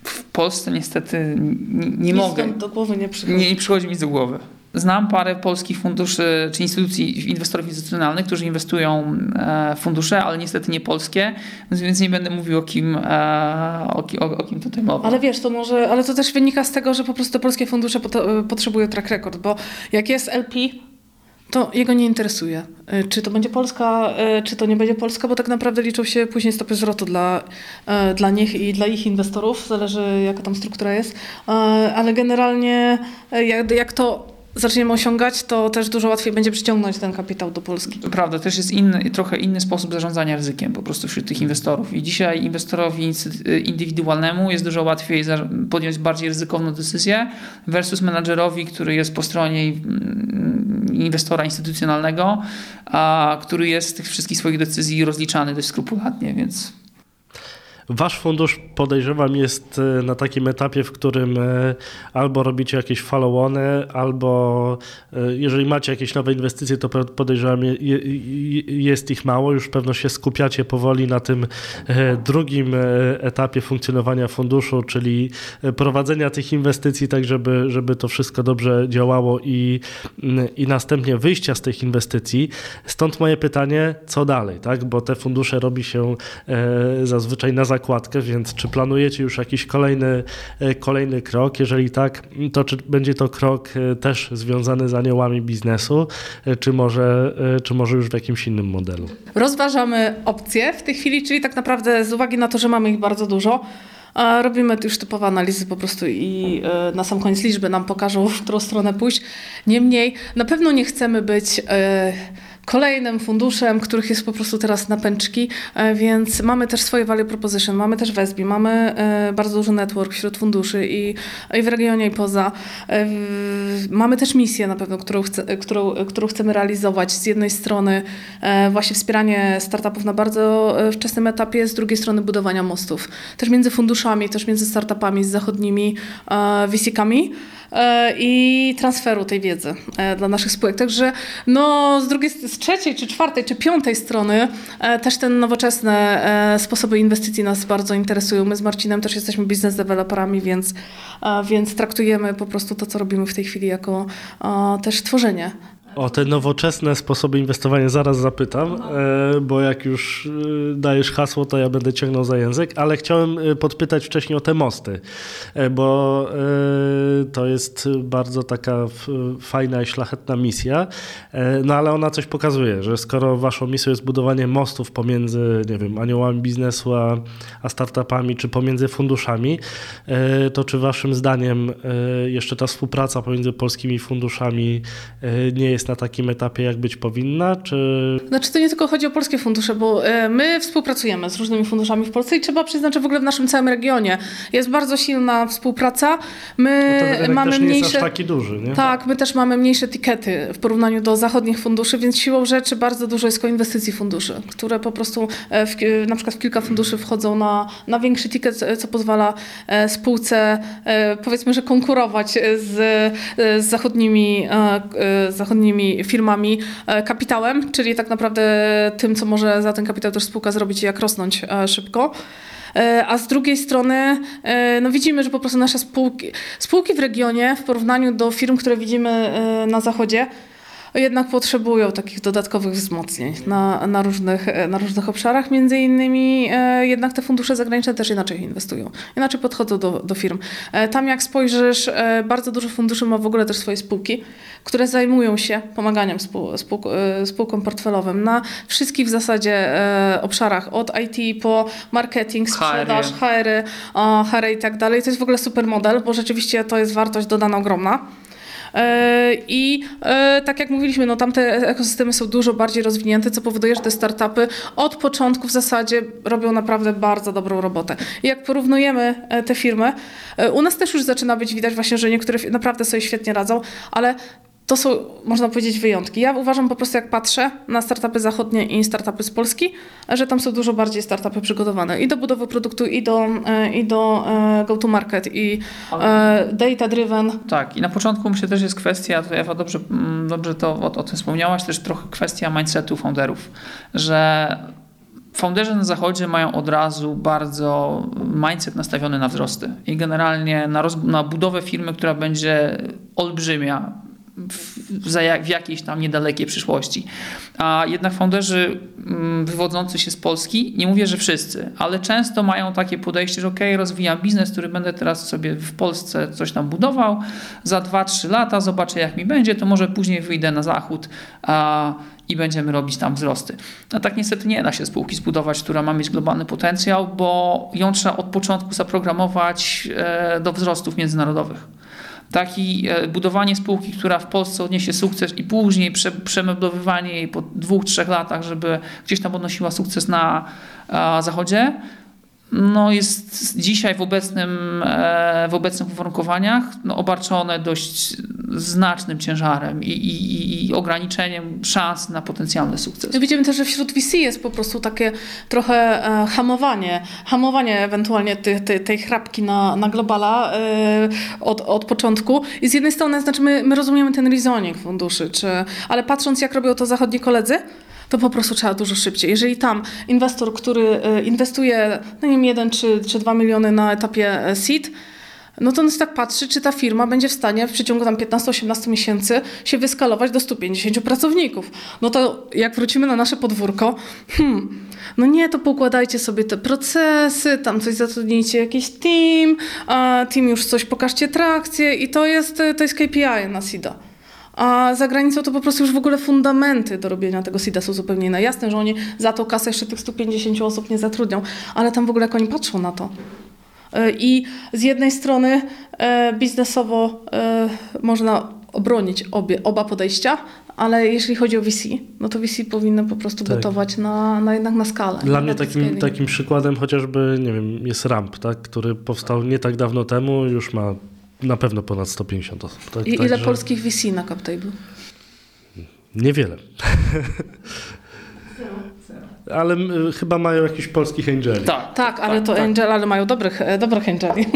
W Polsce niestety nie, nie mogę. do głowy nie przychodzi. Nie, nie przychodzi mi do głowy. Znam parę polskich funduszy czy instytucji, inwestorów instytucjonalnych, którzy inwestują e, w fundusze, ale niestety nie polskie, więc nie będę mówił o kim, e, o, o, kim tutaj mowa. Ale wiesz, to może, ale to też wynika z tego, że po prostu polskie fundusze potrzebują track record, bo jak jest LP, to jego nie interesuje. E, czy to będzie Polska, czy to nie będzie Polska, bo tak naprawdę liczą się później stopy zwrotu dla, dla nich i dla ich inwestorów, zależy jaka tam struktura jest, ale generalnie jak, jak to zaczniemy osiągać, to też dużo łatwiej będzie przyciągnąć ten kapitał do Polski. Prawda, też jest inny, trochę inny sposób zarządzania ryzykiem po prostu wśród tych inwestorów. I dzisiaj inwestorowi indywidualnemu jest dużo łatwiej podjąć bardziej ryzykowną decyzję versus menadżerowi, który jest po stronie mm, inwestora instytucjonalnego, a który jest z tych wszystkich swoich decyzji rozliczany dość skrupulatnie, więc Wasz fundusz podejrzewam jest e, na takim etapie, w którym e, albo robicie jakieś follow-ony, albo e, jeżeli macie jakieś nowe inwestycje, to podejrzewam jest ich mało. Już pewno się skupiacie powoli na tym drugim etapie funkcjonowania funduszu, czyli prowadzenia tych inwestycji tak, żeby, żeby to wszystko dobrze działało i, i następnie wyjścia z tych inwestycji. Stąd moje pytanie, co dalej, tak? Bo te fundusze robi się zazwyczaj na zakładkę, więc czy planujecie już jakiś kolejny, e, kolejny krok? Jeżeli tak, to czy będzie to krok e, też związany z aniołami biznesu, e, czy może, czy może już w jakimś innym modelu? Rozważamy opcje w tej chwili, czyli tak naprawdę z uwagi na to, że mamy ich bardzo dużo, Robimy już typowe analizy po prostu i na sam koniec liczby nam pokażą, w którą stronę pójść. Niemniej na pewno nie chcemy być kolejnym funduszem, których jest po prostu teraz na pęczki, e, więc mamy też swoje value proposition, mamy też Wesbi, mamy e, bardzo duży network wśród funduszy i, i w regionie i poza. E, mamy też misję na pewno, którą, chce, którą, którą chcemy realizować. Z jednej strony właśnie wspieranie startupów na bardzo wczesnym etapie, z drugiej strony budowania mostów. Też między funduszami, też między startupami z zachodnimi VC-kami. E, i transferu tej wiedzy e, dla naszych spółek. Także no, z drugiej, z trzeciej, czy czwartej, czy piątej strony e, też te nowoczesne sposoby inwestycji nas bardzo interesują. My z Marcinem też jesteśmy biznes deweloperami, więc, więc traktujemy po prostu to, co robimy w tej chwili jako też tworzenie o te nowoczesne sposoby inwestowania zaraz zapytam, e, bo jak już e, dajesz hasło, to ja będę ciągnął za język, ale chciałem e, podpytać wcześniej o te mosty, bo to jest bardzo taka fajna i szlachetna misja, no ale ona coś pokazuje, że skoro waszą misją jest budowanie mostów pomiędzy, nie wiem, aniołami biznesu a, a startupami, czy pomiędzy funduszami, to czy waszym zdaniem jeszcze ta współpraca pomiędzy polskimi funduszami nie jest jest na takim etapie, jak być powinna? Czy... Znaczy to nie tylko chodzi o polskie fundusze, bo e, my współpracujemy z różnymi funduszami w Polsce i trzeba przyznać, że w ogóle w naszym całym regionie jest bardzo silna współpraca. My no mamy mniejsze. taki duży, nie? Tak, my też mamy mniejsze tikety w porównaniu do zachodnich funduszy, więc siłą rzeczy bardzo dużo jest koinwestycji funduszy, które po prostu e, w, na przykład w kilka funduszy wchodzą na, na większy ticket, co pozwala e, spółce powiedzmy, że konkurować z, z zachodnimi, z zachodnimi odpowiednimi firmami e, kapitałem, czyli tak naprawdę tym, co może za ten kapitał też spółka zrobić i jak rosnąć e, szybko. E, a z drugiej strony no widzimy, że po prostu nasze spółki, spółki w regionie w porównaniu do firm, które widzimy na zachodzie, jednak potrzebują takich dodatkowych wzmocnień na, na, różnych, na różnych obszarach. Między innymi e, jednak te fundusze zagraniczne też inaczej inwestują, inaczej podchodzą do, do firm. E, tam jak spojrzysz, e, bardzo dużo funduszy ma w ogóle też swoje spółki, które zajmują się pomaganiem spół, spół, spółkom portfelowym na wszystkich w zasadzie obszarach, od IT po marketing, sprzedaż, HR, HR i tak dalej. To jest w ogóle super model, bo rzeczywiście to jest wartość dodana ogromna. E, I e, tak jak mówiliśmy, no tamte ekosystemy są dużo bardziej rozwinięte, co powoduje, że te startupy od początku w zasadzie robią naprawdę bardzo dobrą robotę. I jak porównujemy e, te firmy, u nas też już zaczyna być widać właśnie, że niektóre naprawdę sobie świetnie radzą, ale to są, można powiedzieć, wyjątki. Ja uważam po prostu, jak patrzę na startupy zachodnie i startupy z Polski, że tam są dużo bardziej startupy przygotowane i do budowy produktu, i do, e, i do e, go-to-market, i e, data-driven. Tak, i na początku myślę też jest kwestia, to Ewa dobrze, mm, dobrze to o, o tym wspomniałaś, też trochę kwestia mindsetu founderów, że Founderzy na zachodzie mają od razu bardzo mindset nastawiony na wzrosty i generalnie na, roz, na budowę firmy, która będzie olbrzymia, w, jakiejś tam niedalekiej przyszłości. A jednak founderzy mm, wywodzący się z Polski, nie mówię, że wszyscy, ale często mają takie podejście, że ok, rozwijam biznes, który będę teraz sobie w Polsce coś tam budował, za 2-3 lata zobaczę jak mi będzie, to może później wyjdę na zachód a, i będziemy robić tam wzrosty. A tak niestety nie da się spółki zbudować, która ma mieć globalny potencjał, bo ją trzeba od początku zaprogramować e, do wzrostów międzynarodowych taki e, budowanie spółki, która w Polsce odniesie sukces i później prze, przemeblowywanie jej po dwóch, trzech latach, żeby gdzieś tam odnosiła sukces na zachodzie, no jest dzisiaj w, obecnym, e, w obecnych uwarunkowaniach no obarczone dość znacznym ciężarem i, i, i ograniczeniem szans na potencjalny sukces. Widzimy też, że wśród VC jest po prostu takie trochę e, hamowanie, hamowanie ewentualnie tej, tej, tej chrapki na, na globala e, od, od początku. I z jednej strony, znaczy my, my rozumiemy ten reasoning funduszy, czy, ale patrząc jak robią to zachodni koledzy, to po prostu trzeba dużo szybciej. Jeżeli tam inwestor, który e, inwestuje, no nie wiem, 1 czy, czy 2 miliony na etapie e, seed, no to on tak patrzy, czy ta firma będzie w stanie w przeciągu tam 15-18 miesięcy się wyskalować do 150 pracowników. No to jak wrócimy na nasze podwórko, hmm, no nie, to poukładajcie sobie te procesy, tam coś zatrudnijcie, jakiś team, a team już coś, pokażcie trakcję i to jest, to jest KPI na SIDA. A za granicą to po prostu już w ogóle fundamenty do robienia tego SIDA są zupełnie inne. Jasne, że oni za tą kasę jeszcze tych 150 osób nie zatrudnią, ale tam w ogóle jak oni patrzą na to. E, I z jednej strony e, biznesowo e, można obronić obie, oba podejścia, ale jeśli chodzi o VC, no to VC powinno po prostu tak. gotować na, na jednak na skalę. Dla mnie takim, takim przykładem chociażby, nie wiem, jest RAMP, tak, który powstał nie tak dawno temu, już ma na pewno ponad 150 osób. Tak, I ile polskich VC na CapTable? Niewiele. ale chyba mają jakichś polskich angeli. Tak, tak ale tak, to tak. angel, ale mają dobrych, e, dobrych angeli. [LAUGHS]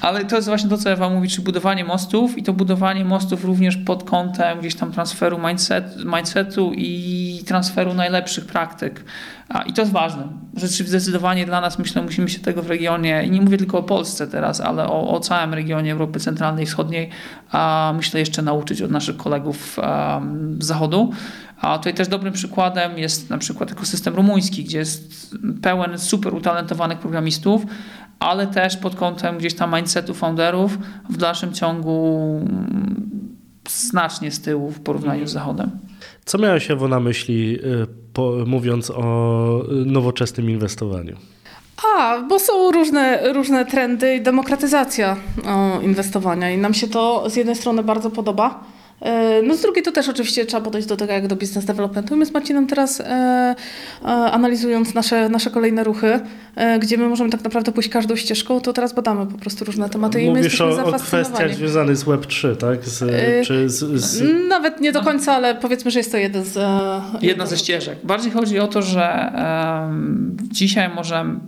Ale to jest właśnie to, co Ewa mówi, czy budowanie mostów i to budowanie mostów również pod kątem gdzieś tam transferu mindset, mindsetu i transferu najlepszych praktyk. I to jest ważne. Rzeczywiście zdecydowanie dla nas, myślę, musimy się tego w regionie, i nie mówię tylko o Polsce teraz, ale o, o całym regionie Europy Centralnej i Wschodniej, a myślę jeszcze nauczyć od naszych kolegów z zachodu. A tutaj też dobrym przykładem jest na przykład ekosystem rumuński, gdzie jest pełen super utalentowanych programistów, ale też pod kątem gdzieś tam mindsetu founderów w dalszym ciągu znacznie z tyłu w porównaniu z Zachodem. Co miałeś Ewo na myśli, y, po, mówiąc o nowoczesnym inwestowaniu? A, bo są różne, różne trendy i demokratyzacja inwestowania i nam się to z jednej strony bardzo podoba, no z drugiej to też oczywiście trzeba podejść do tego jak do business developmentu. My z Marcinem teraz e, e, analizując nasze, nasze kolejne ruchy, e, gdzie my możemy tak naprawdę pójść każdą ścieżką, to teraz badamy po prostu różne tematy i my Mówisz o, o kwestiach związanych z Web3, tak? Z, e, czy z, z... Nawet nie do końca, ale powiedzmy, że jest to jeden z... E, Jedna ze ścieżek. Bardziej chodzi o to, że dzisiaj możemy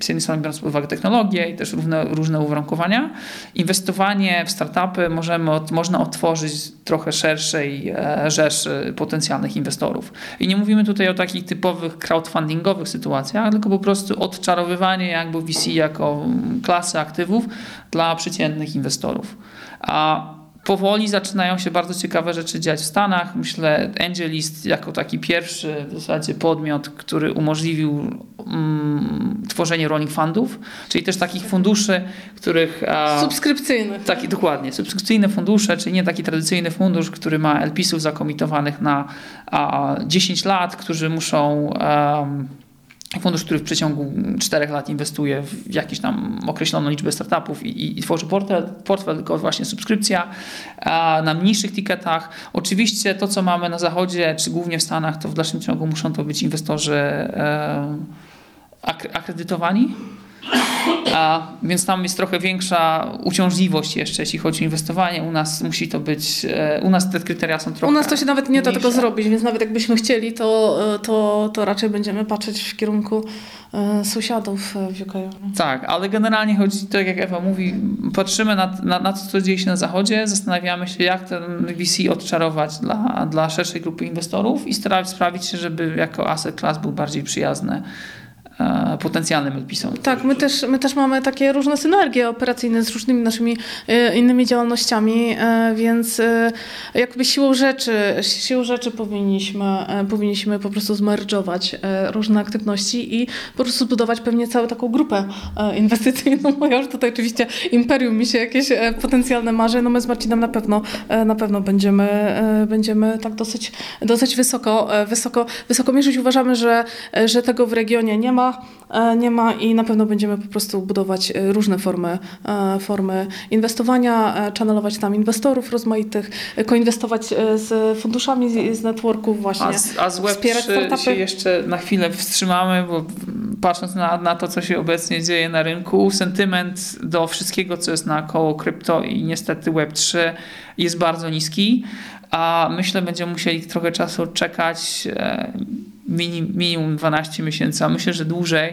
z jednej strony biorąc pod uwagę technologię i też różne, różne uwarunkowania, inwestowanie w startupy możemy można otworzyć trochę szerszej e, rzeszy potencjalnych inwestorów. I nie mówimy tutaj o takich typowych crowdfundingowych sytuacjach, tylko po prostu odczarowywanie jakby VC jako klasy aktywów dla przeciętnych inwestorów. A powoli zaczynają się bardzo ciekawe rzeczy dziać w Stanach. Myślę, Angelist jako taki pierwszy w zasadzie podmiot, który umożliwił mm, tworzenie rolling fundów, czyli też takich funduszy, których... Subskrypcyjnych. Taki, dokładnie. Subskrypcyjne fundusze, czyli nie taki tradycyjny fundusz, który ma LP-ów zakomitowanych na a, 10 lat, którzy muszą... Um, fundusz, który w przeciągu 4 lat inwestuje w jakąś tam określoną liczbę startupów i, i, i tworzy portfel, portfel, tylko właśnie subskrypcja a na mniejszych ticketach. Oczywiście to, co mamy na zachodzie, czy głównie w Stanach, to w dalszym ciągu muszą to być inwestorzy e, akredytowani, a, więc tam jest trochę większa uciążliwość jeszcze, jeśli chodzi o inwestowanie. U nas musi to być, e, u nas te kryteria są trochę U nas to się nawet nie da tego zrobić, więc nawet jakbyśmy chcieli, to, e, to, to raczej będziemy patrzeć w kierunku e, sąsiadów w UK. Tak, ale generalnie chodzi, tak jak Ewa mówi, patrzymy na, na, na to, co dzieje się na zachodzie, zastanawiamy się, jak ten VC odczarować dla, dla szerszej grupy inwestorów i starać sprawić się, żeby jako asset class był bardziej przyjazny potencjalnym odpisom. Tak, my też, my też mamy takie różne synergie operacyjne z różnymi naszymi e, innymi działalnościami, e, więc jakby siłą rzeczy, siłą rzeczy powinniśmy, powinniśmy po prostu zmerdżować różne aktywności i po prostu zbudować pewnie całą taką grupę inwestycyjną. [LAUGHS] No ja już tutaj oczywiście imperium mi się jakieś potencjalne marzy, no my z Marcinem na pewno, na pewno będziemy, będziemy tak dosyć, dosyć wysoko, wysoko, wysoko mierzyć. Uważamy, że, że tego w regionie nie ma, E, nie ma i na pewno będziemy po prostu budować e, różne formy, e, formy inwestowania, channelować tam inwestorów rozmaitych, koinwestować z funduszami z networków właśnie, a z, a z Web3 się jeszcze na chwilę wstrzymamy, bo patrząc na, na to, co się obecnie dzieje na rynku, sentyment do wszystkiego, co jest naokoło krypto i niestety Web3 jest bardzo niski, a myślę, będziemy musieli trochę czasu czekać minimum 12 miesięcy, a myślę, że dłużej,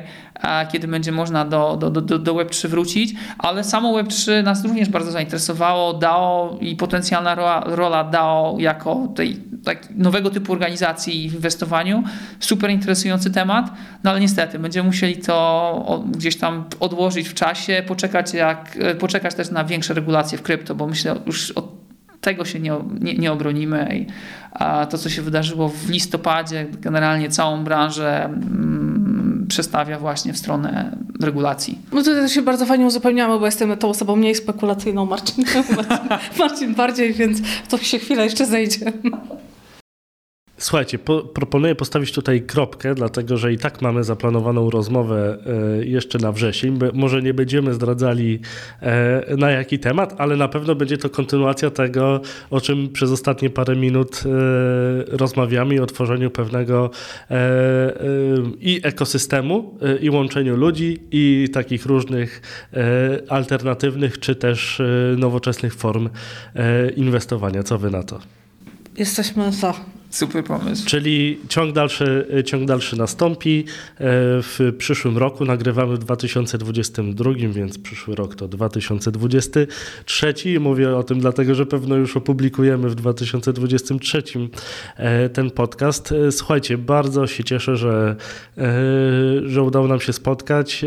kiedy będzie można do, do, do, do Web3 wrócić, ale samo Web3 nas również bardzo zainteresowało, DAO i potencjalna rola, rola DAO jako tej tak, nowego typu organizacji w inwestowaniu. Super interesujący temat, no ale niestety będziemy musieli to gdzieś tam odłożyć w czasie, poczekać, jak, poczekać też na większe regulacje w krypto, bo myślę już od tego się nie, nie, nie obronimy. A to, co się wydarzyło w listopadzie, generalnie całą branżę mm, przestawia właśnie w stronę regulacji. No tutaj się bardzo fajnie uzupełniamy, bo jestem tą osobą mniej spekulacyjną, Marcin, [LAUGHS] Marcin, Marcin bardziej, więc to się chwila jeszcze zejdzie. Słuchajcie, po, proponuję postawić tutaj kropkę, dlatego że i tak mamy zaplanowaną rozmowę e, jeszcze na wrzesień. Może nie będziemy zdradzali e, na jaki temat, ale na pewno będzie to kontynuacja tego, o czym przez ostatnie parę minut e, rozmawiamy o tworzeniu pewnego i ekosystemu, i łączeniu ludzi, i takich różnych alternatywnych, czy też nowoczesnych form inwestowania. Co wy na to? Jesteśmy za. Super pomysł. Czyli ciąg dalszy, ciąg dalszy nastąpi. E, w przyszłym roku nagrywamy w 2022, więc przyszły rok to 2023. Mówię o tym dlatego, że pewno już opublikujemy w 2023 e, ten podcast. E, słuchajcie, bardzo się cieszę, że, że udało nam się spotkać.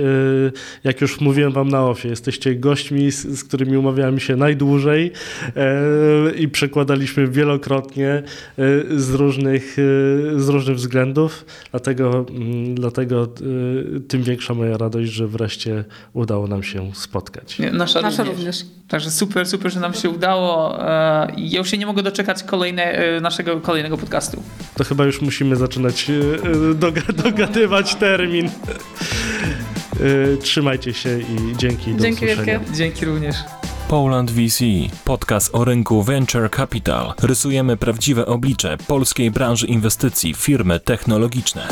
Jak już mówiłem wam na ofie, jesteście gośćmi, z, którymi umawiałem się najdłużej i przekładaliśmy wielokrotnie z różnych, y, z różnych względów, dlatego, mm, dlatego y, tym większa moja radość, że wreszcie udało nam się spotkać. Nasza, nasza również. również. Także super, super, że nam się udało. E, ja już się nie mogę doczekać kolejne, e, naszego kolejnego podcastu. To chyba już musimy zaczynać e, [LAUGHS] dogadywać termin. Trzymajcie się i dzięki. Do dzięki usłyszenia. Wielkie. Dzięki również. Poland VC, podcast o rynku Venture Capital. Rysujemy prawdziwe oblicze polskiej branży inwestycji, firmy technologiczne.